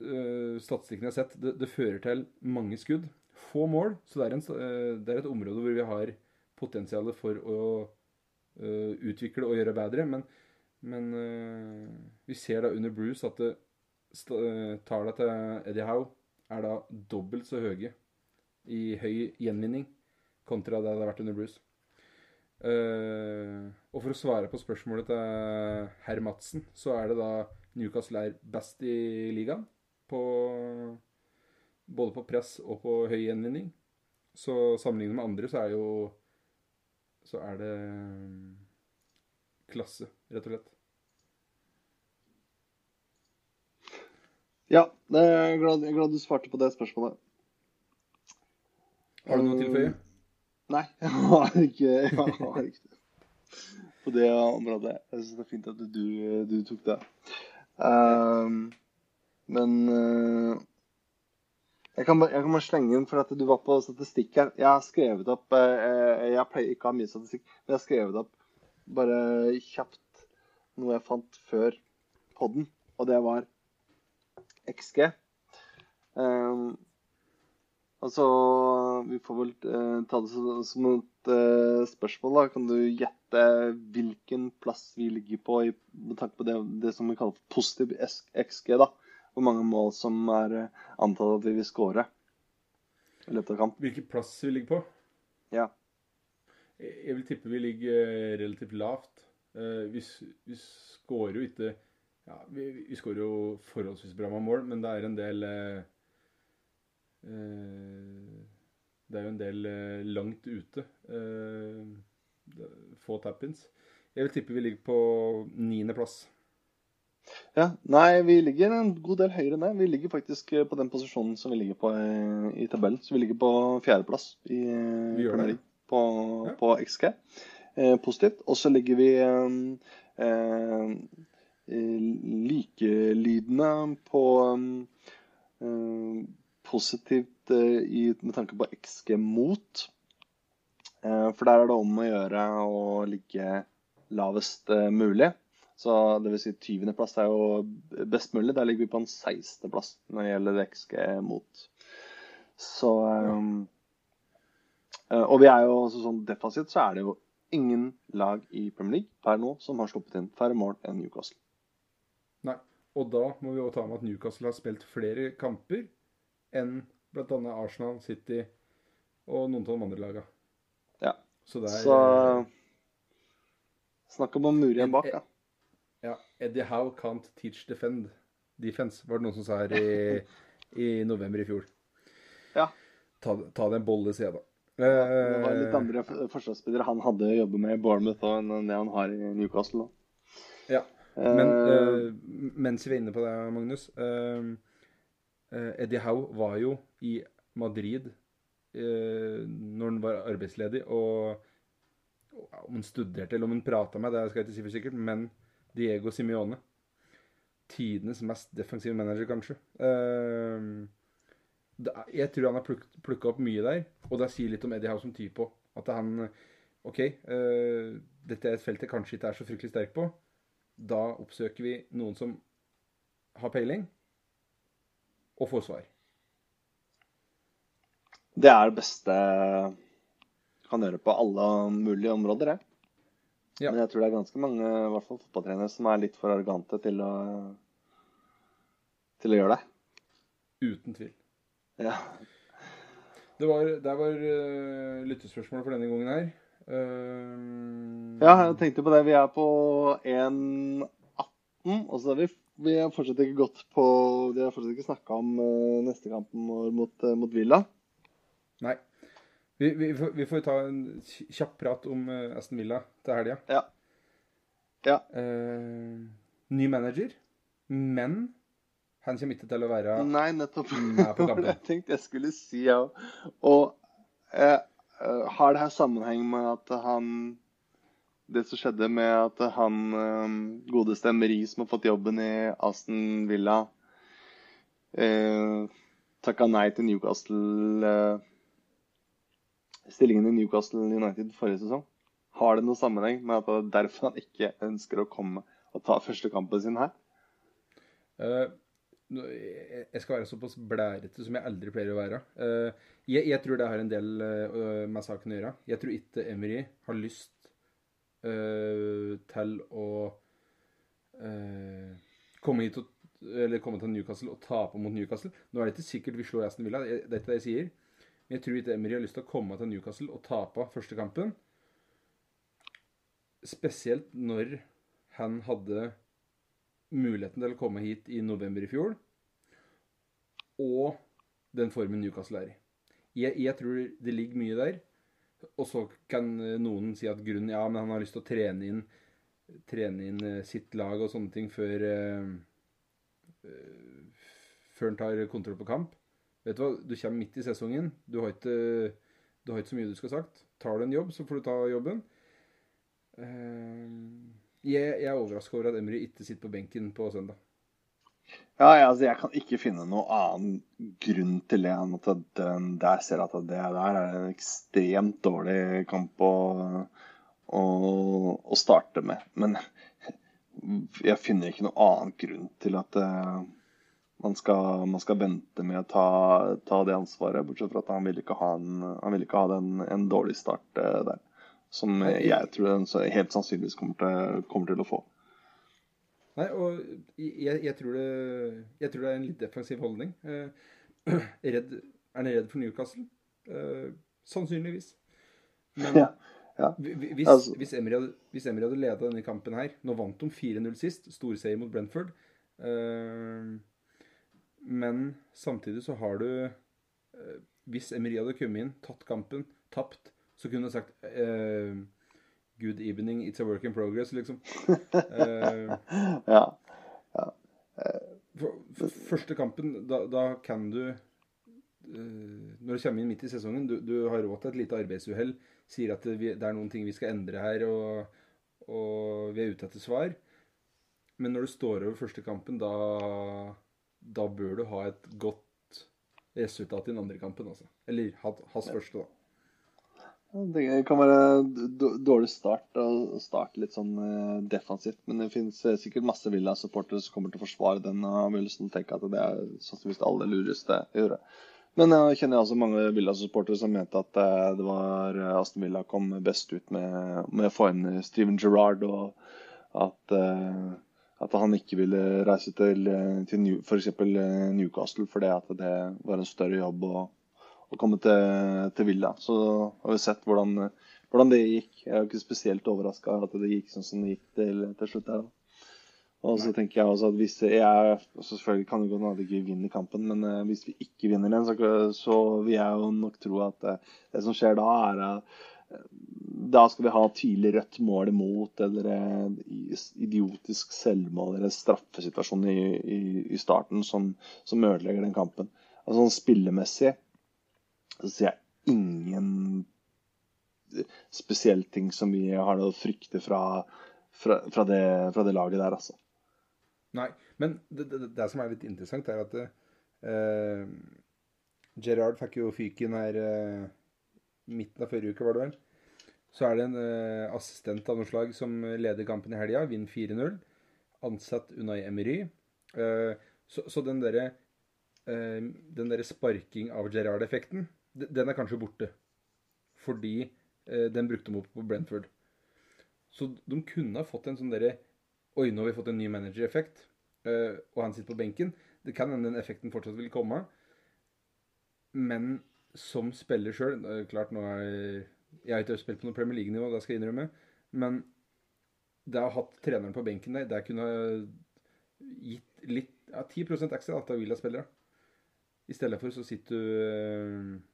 uh, statistikken jeg har sett, det, det, fører til mange skudd. Få mål, så det er, en, det er et område hvor vi har potensial for å utvikle og gjøre bedre. Men, men vi ser da under Bruce at det, tallene til Eddie Howe er da dobbelt så høye i høy gjenvinning kontra det det hadde vært under Bruce. Uh, og for å svare på spørsmålet til herr Madsen, så er det da Newcastle er best i ligaen. På, både på press og på høy gjenvinning. Så sammenlignet med andre så er jo Så er det klasse, rett og slett. Ja, jeg er glad, jeg er glad du svarte på det spørsmålet. Har du noe å tilføye? Nei, *laughs* jeg har ikke, jeg har ikke det. På det området. Jeg syns det er fint at du, du tok det. Um, men uh, jeg, kan bare, jeg kan bare slenge inn, for at du var på statistikk her. Jeg har skrevet opp uh, Jeg pleier ikke å ha mye statistikk, men jeg har skrevet opp bare kjapt noe jeg fant før podden, og det var XG. Um, altså Vi får vel uh, ta det som et uh, spørsmål. da. Kan du gjette hvilken plass vi ligger på i, med tanke på det, det, som vi kaller for positiv XG? da? Hvor mange mål som er uh, antatt at vi vil skåre i løpet av kamp? Hvilken plass vi ligger på? Ja. Jeg vil tippe vi ligger relativt lavt. Vi, vi skårer jo ikke ja, vi, vi skårer jo forholdsvis bra med mål, men det er en del eh, eh, Det er jo en del eh, langt ute. Eh, få tap-ins. Jeg vil tippe vi ligger på niendeplass. Ja, Nei, vi ligger en god del høyere enn det. Vi ligger faktisk på den posisjonen som vi ligger på i, i tabellen. Så vi ligger på fjerdeplass i Premier League på, på XG. Eh, positivt. Og så ligger vi eh, likelydende på eh, positivt uh, i, med tanke på XG mot. Uh, for der er det om å gjøre å ligge lavest mulig. Så det vil si 20.-plass er jo best mulig. Der ligger vi på en 16.-plass når det gjelder XG mot. Så um, Og vi er jo også sånn defensivt så er det jo ingen lag i Premier League per nå som har sluppet inn færre mål enn Newcastle. Nei. Og da må vi også ta med at Newcastle har spilt flere kamper enn bl.a. Arsenal, City og noen av de andre lagene. Ja. Så, der, Så Snakk om å mure igjen bak, da. Ja. Eddie Howe can't teach defend. defense, var det noen som sa her i, *laughs* i november i fjor. Ja. Ta, ta det en bolle, sier jeg da. Ja, det var litt andre forsvarsspillere han hadde å jobbe med i Bournemouth enn det han har i Newcastle. Da. Ja. Men uh, mens vi er inne på det, Magnus uh, Eddie Howe var jo i Madrid uh, når han var arbeidsledig, og om han studerte eller om han prata med, det skal jeg ikke si for sikkert, men Diego Simione Tidenes mest defensive manager, kanskje. Jeg tror han har pluk plukka opp mye der, og det sier litt om Eddie Howe som type òg. At han OK, dette er et felt jeg kanskje ikke er så fryktelig sterk på da oppsøker vi noen som har peiling, og får svar. Det er det beste du kan gjøre på alle mulige områder, det. Ja. Men jeg tror det er ganske mange i hvert fall fotballtrenere som er litt for arrogante til å, til å gjøre det. Uten tvil. Ja. Det var, det var uh, lyttespørsmålet for denne gangen her. Uh, ja, jeg tenkte på det. Vi er på 1,18, og så er vi, vi har fortsatt ikke gått på Vi har fortsatt ikke snakka om uh, neste kampen vår mot, uh, mot Villa. Nei. Vi, vi, vi, får ta en kjapp prat om Aston Villa til helga. Ja. ja. ny manager, men han kommer ikke til å være Nei, nettopp. *laughs* jeg tenkte jeg skulle si, ja. Og eh, Uh, har det her sammenheng med at han Det som skjedde med at han eh, godeste Emery, som har fått jobben i Aston Villa, eh, takka nei til Newcastle eh, Stillingen i Newcastle United forrige sesong. Har det noen sammenheng med at det er derfor han ikke ønsker å komme og ta første kampen sin her? Uh, jeg skal være såpass blærete som jeg aldri pleier å være. Uh, jeg, jeg, tror det har en del uh, med saken å gjøre. Jeg tror ikke Emery har lyst uh, til å komme hit og, eller komme til Newcastle og tape mot Newcastle. Nå er det ikke sikkert vi slår Aston Villa, det er ikke det jeg sier. Men jeg tror ikke Emery har lyst til å komme til Newcastle og tape første kampen. Spesielt når han hadde muligheten til å komme hit i november i fjor, og den formen Newcastle er i. Jeg, jeg tror det ligger mye der. Og så kan noen si at grunnen Ja, men han har lyst til å trene inn, trene inn eh, sitt lag og sånne ting før uh, Før han tar kontroll på kamp. Vet du hva, du kommer midt i sesongen. Du har ikke, du har ikke så mye du skal ha sagt. Tar du en jobb, så får du ta jobben. Uh, jeg, jeg er overraska over at Emry ikke sitter på benken på søndag. Ja, jeg, altså, jeg kan ikke finne noen annen grunn til det enn at den der ser at det der er en ekstremt dårlig kamp å, å, å starte med. Men jeg finner ikke noen annen grunn til at uh, man, skal, man, skal, vente med å ta, ta, det ansvaret. Bortsett fra at han vil ikke ha, en, han vil ikke ha den, en dårlig start uh, der. Som jeg tror den helt sannsynligvis kommer til, kommer til å få. Nei, og jeg, jeg, tror det, jeg, tror det, er en litt defensiv holdning. Eh, *clears throat* redd, er han redd for Newcastle? Eh, sannsynligvis. Men *laughs* ja, ja. hvis, altså. hvis, Emery hadde, hvis Emery hadde leda denne kampen her Nå vant de 4-0 sist. Storseier mot Brentford. Eh, men samtidig så har du eh, Hvis Emery hadde kommet inn, tatt kampen, tapt, så kunne du sagt uh, Good evening, it's a work in progress, liksom. uh, *laughs* ja. ja. For, for første kampen, da, da kan du uh, Når du kommer inn midt i sesongen, du, du har råd til et lite arbeidsuhell, sier at det, det, er noen ting vi skal endre her, og, og vi er ute etter svar. Men når du står over første kampen, da, da bør du ha et godt resultat i den andre kampen, altså. Eller hans første, da. Det kan være dårlig start å starte litt sånn eh, defensivt. Men det finnes eh, sikkert masse Villa-supportere som kommer til å forsvare den avgjørelsen og tenke at det er sannsynligvis det aller lureste å gjøre. Men jeg kjenner også mange Villa-supportere som mente at eh, det var Aston Villa kom best ut med, med å få inn Steven Gerrard, og at, at han ikke ville reise til, til f.eks. Newcastle fordi at det var en større jobb. og å komme til, til, Villa. Så har vi sett hvordan, hvordan, det gikk. Jeg er jo ikke spesielt overraska at det gikk sånn som det gikk til, til slutt her. Og så tenker jeg også at hvis jeg altså Selvfølgelig kan det gå an at vi ikke vinner kampen, men uh, hvis vi ikke vinner den, så, så, vil jeg jo nok tro at uh, det som skjer da, er at Da skal vi ha tidlig rødt mål imot, eller idiotisk selvmål eller straffesituasjon i, i, i starten som, som ødelegger den kampen. Altså sånn Spillemessig så ser jeg ingen spesielle ting som vi har å frykte fra, fra, fra, det, fra, det, laget der, altså. Nei, men det, det, det, som er litt interessant, er at uh, Gerard fikk jo fyken her uh, midten av forrige uke, var det vel. Så er det en uh, assistent av noe slag som leder kampen i helga, vinner 4-0. Ansatt Unai Emery. Uh, så, så, den derre uh, den der sparking av Gerard-effekten den er kanskje borte. Fordi eh, den brukte de opp på Brentford. Så de kunne ha fått en sånn derre Oi, nå har vi fått en ny manager-effekt, eh, og han sitter på benken. Det kan hende den effekten fortsatt vil komme. Men som spiller sjøl Klart, nå er Jeg har ikke spilt på noe Premier League-nivå, det skal jeg innrømme. Men det å ha hatt treneren på benken der, det kunne ha gitt litt ja, 10 ekstra til Villa-spillere. I stedet for så sitter du eh,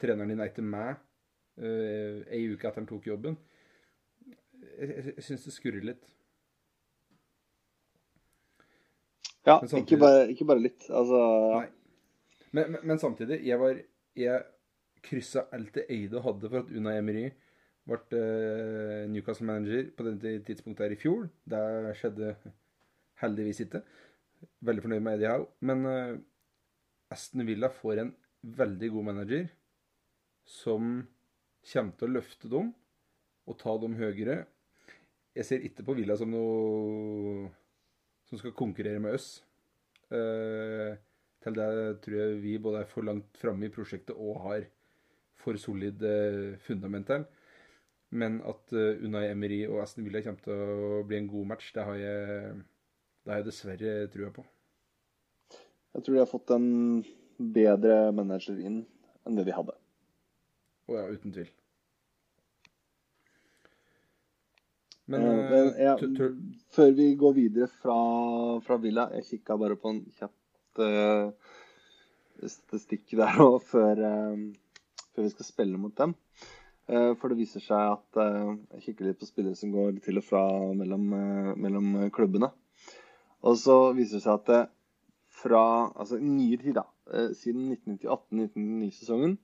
treneren din er ikke med uh, ei uke etter han tok jobben. Jeg, jeg, syns det skurrer litt. Ja, samtidig, ikke, bare, ikke, bare, litt. Altså Nei. Men, men, men, samtidig, jeg var Jeg kryssa alt det Eide hadde for at Una Emery ble uh, Newcastle-manager på det tidspunktet her i fjor. Det skjedde heldigvis ikke. Veldig fornøyd med Eddie Howe. Men uh, Aston Villa får en veldig god manager som kommer til å løfte dem og ta dem høyere. Jeg ser ikke på Villa som noe som skal konkurrere med oss. Eh, til det tror jeg vi både er for langt framme i prosjektet og har for solid uh, fundament. Men at uh, Unai Emery og Aston Villa kommer til å bli en god match, det har jeg, det har jeg dessverre trua på. Jeg tror de har fått en bedre manager inn enn det vi hadde. Å ja, uten tvil. Men, Eh, eh, men jeg, tu- tu- før vi går videre fra, fra Villa Jeg kikka bare på en kjapt uh, statistikk der òg før, uh, før vi skal spille mot dem. Eh, for det viser seg at eh, Jeg kikker litt på spillere som går til og fra mellom, eh, mellom klubbene. Og så viser det seg at fra altså nyere tid, da, eh, siden 1998-1999-sesongen,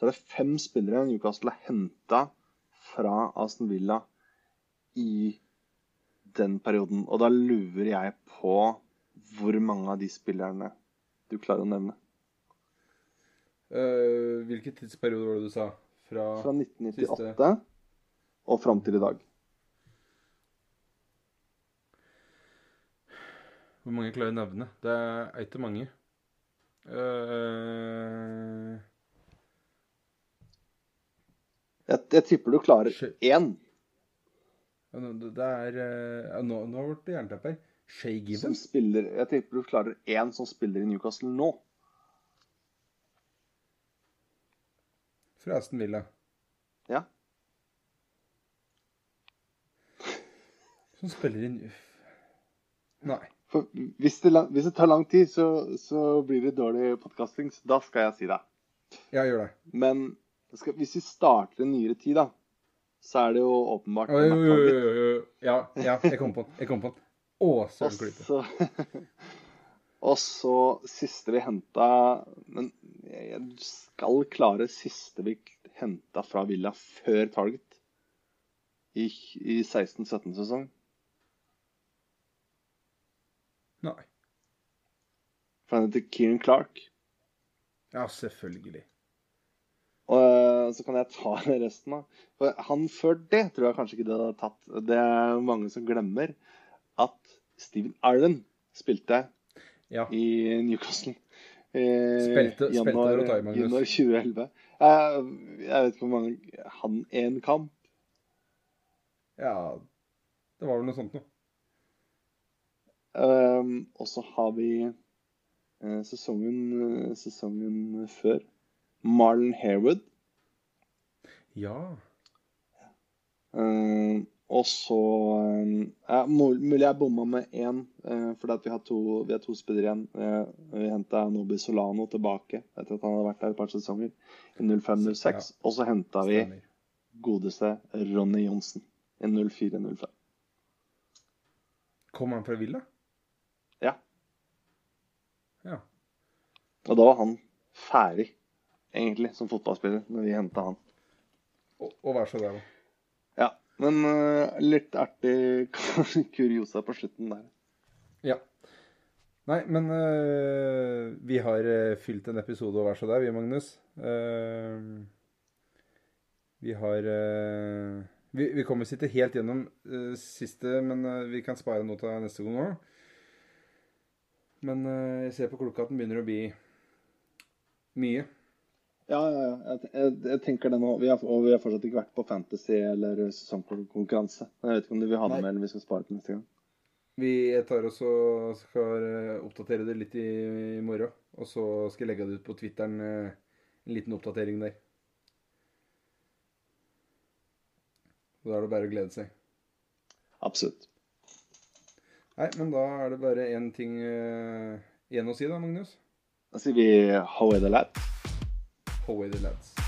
så er det fem spillere Newcastle har henta fra Aston Villa i den perioden. Og da lurer jeg på hvor mange av de spillerne du klarer å nevne. Uh, hvilken tidsperiode var det du sa? Fra, Fra 1998 og fram til i dag. Hvor mange klarer å nevne? Det er ikke mange. Eh, Jeg, jeg tipper du klarer én det er eh, Nå, har ble blitt jernteppe her. Shay som spiller Jeg tipper du klarer én som spiller i Newcastle nå. Fra Aston Villa. Ja. Som spiller i New... Nei. Hvis det, hvis det tar lang tid, så, så blir det dårlig podkasting. Så da skal jeg si det. Ja, gjør det. Men skal, hvis vi starter en nyere tid, da, så er det jo åpenbart oh, jo, jo, jo. Ja, ja, jeg kom på den. Jeg kom på den. Å, søren og så siste vi henta Men jeg skal klare siste vi henta fra Villa før Target i, i 16-17-sesong. Nei. For han heter Kieran Clark. Ja, selvfølgelig. Og eh, så kan jeg ta *laughs* resten, da. For han før det tror jeg kanskje ikke det hadde tatt. Det er mange som glemmer at Steven Ireland spilte Ja. i Newcastle. Eh, Spilte- januar, spilte Magnus? januar 2011. Jeg, jeg vet ikke hvor mange Han én kamp. ja Det var vel noe sånt noe. Um, og så har vi eh, sesongen, eh, sesongen før. Marlon Harewood. Ja. Uh, og så uh, Mulig jeg bomma med én, uh, fordi at vi har to, vi har to spillere igjen. Uh, vi henta Nobi Solano tilbake etter at han hadde vært der et par sesonger. I 05-06. Ja. Og så henta vi godeste Ronny Johnsen i 04-05. Kom han fra Villa? Ja. Ja. Og da var han ferdig, egentlig, som fotballspiller, når vi henta han. Og, og vær så god. Ja, men uh, litt artig *laughs* kuriosa på slutten der. Ja. Nei, men uh, vi har uh, fylt en episode og vær så der, vi, Magnus. Uh, vi har vi, vi kommer ikke helt gjennom siste, men vi kan spare noe til neste gang òg. Men jeg ser på klokka at den begynner å bli mye. Ja, ja, ja. Jeg, jeg, tenker det nå. Vi har, og vi har fortsatt ikke vært på Fantasy eller sesongkonkurranse. Jeg vet ikke om du vil ha det med, eller vi skal spare til neste gang. Vi tar også og skal øh, oppdatere det litt i, i morgen. Og så skal jeg legge det ut på Twitteren, øh, en liten oppdatering der. Da er det bare å glede seg. Absolutt. Nei, men da er det bare én ting uh, igjen å si, da, Magnus. Da sier vi how is the lad? How are the lads?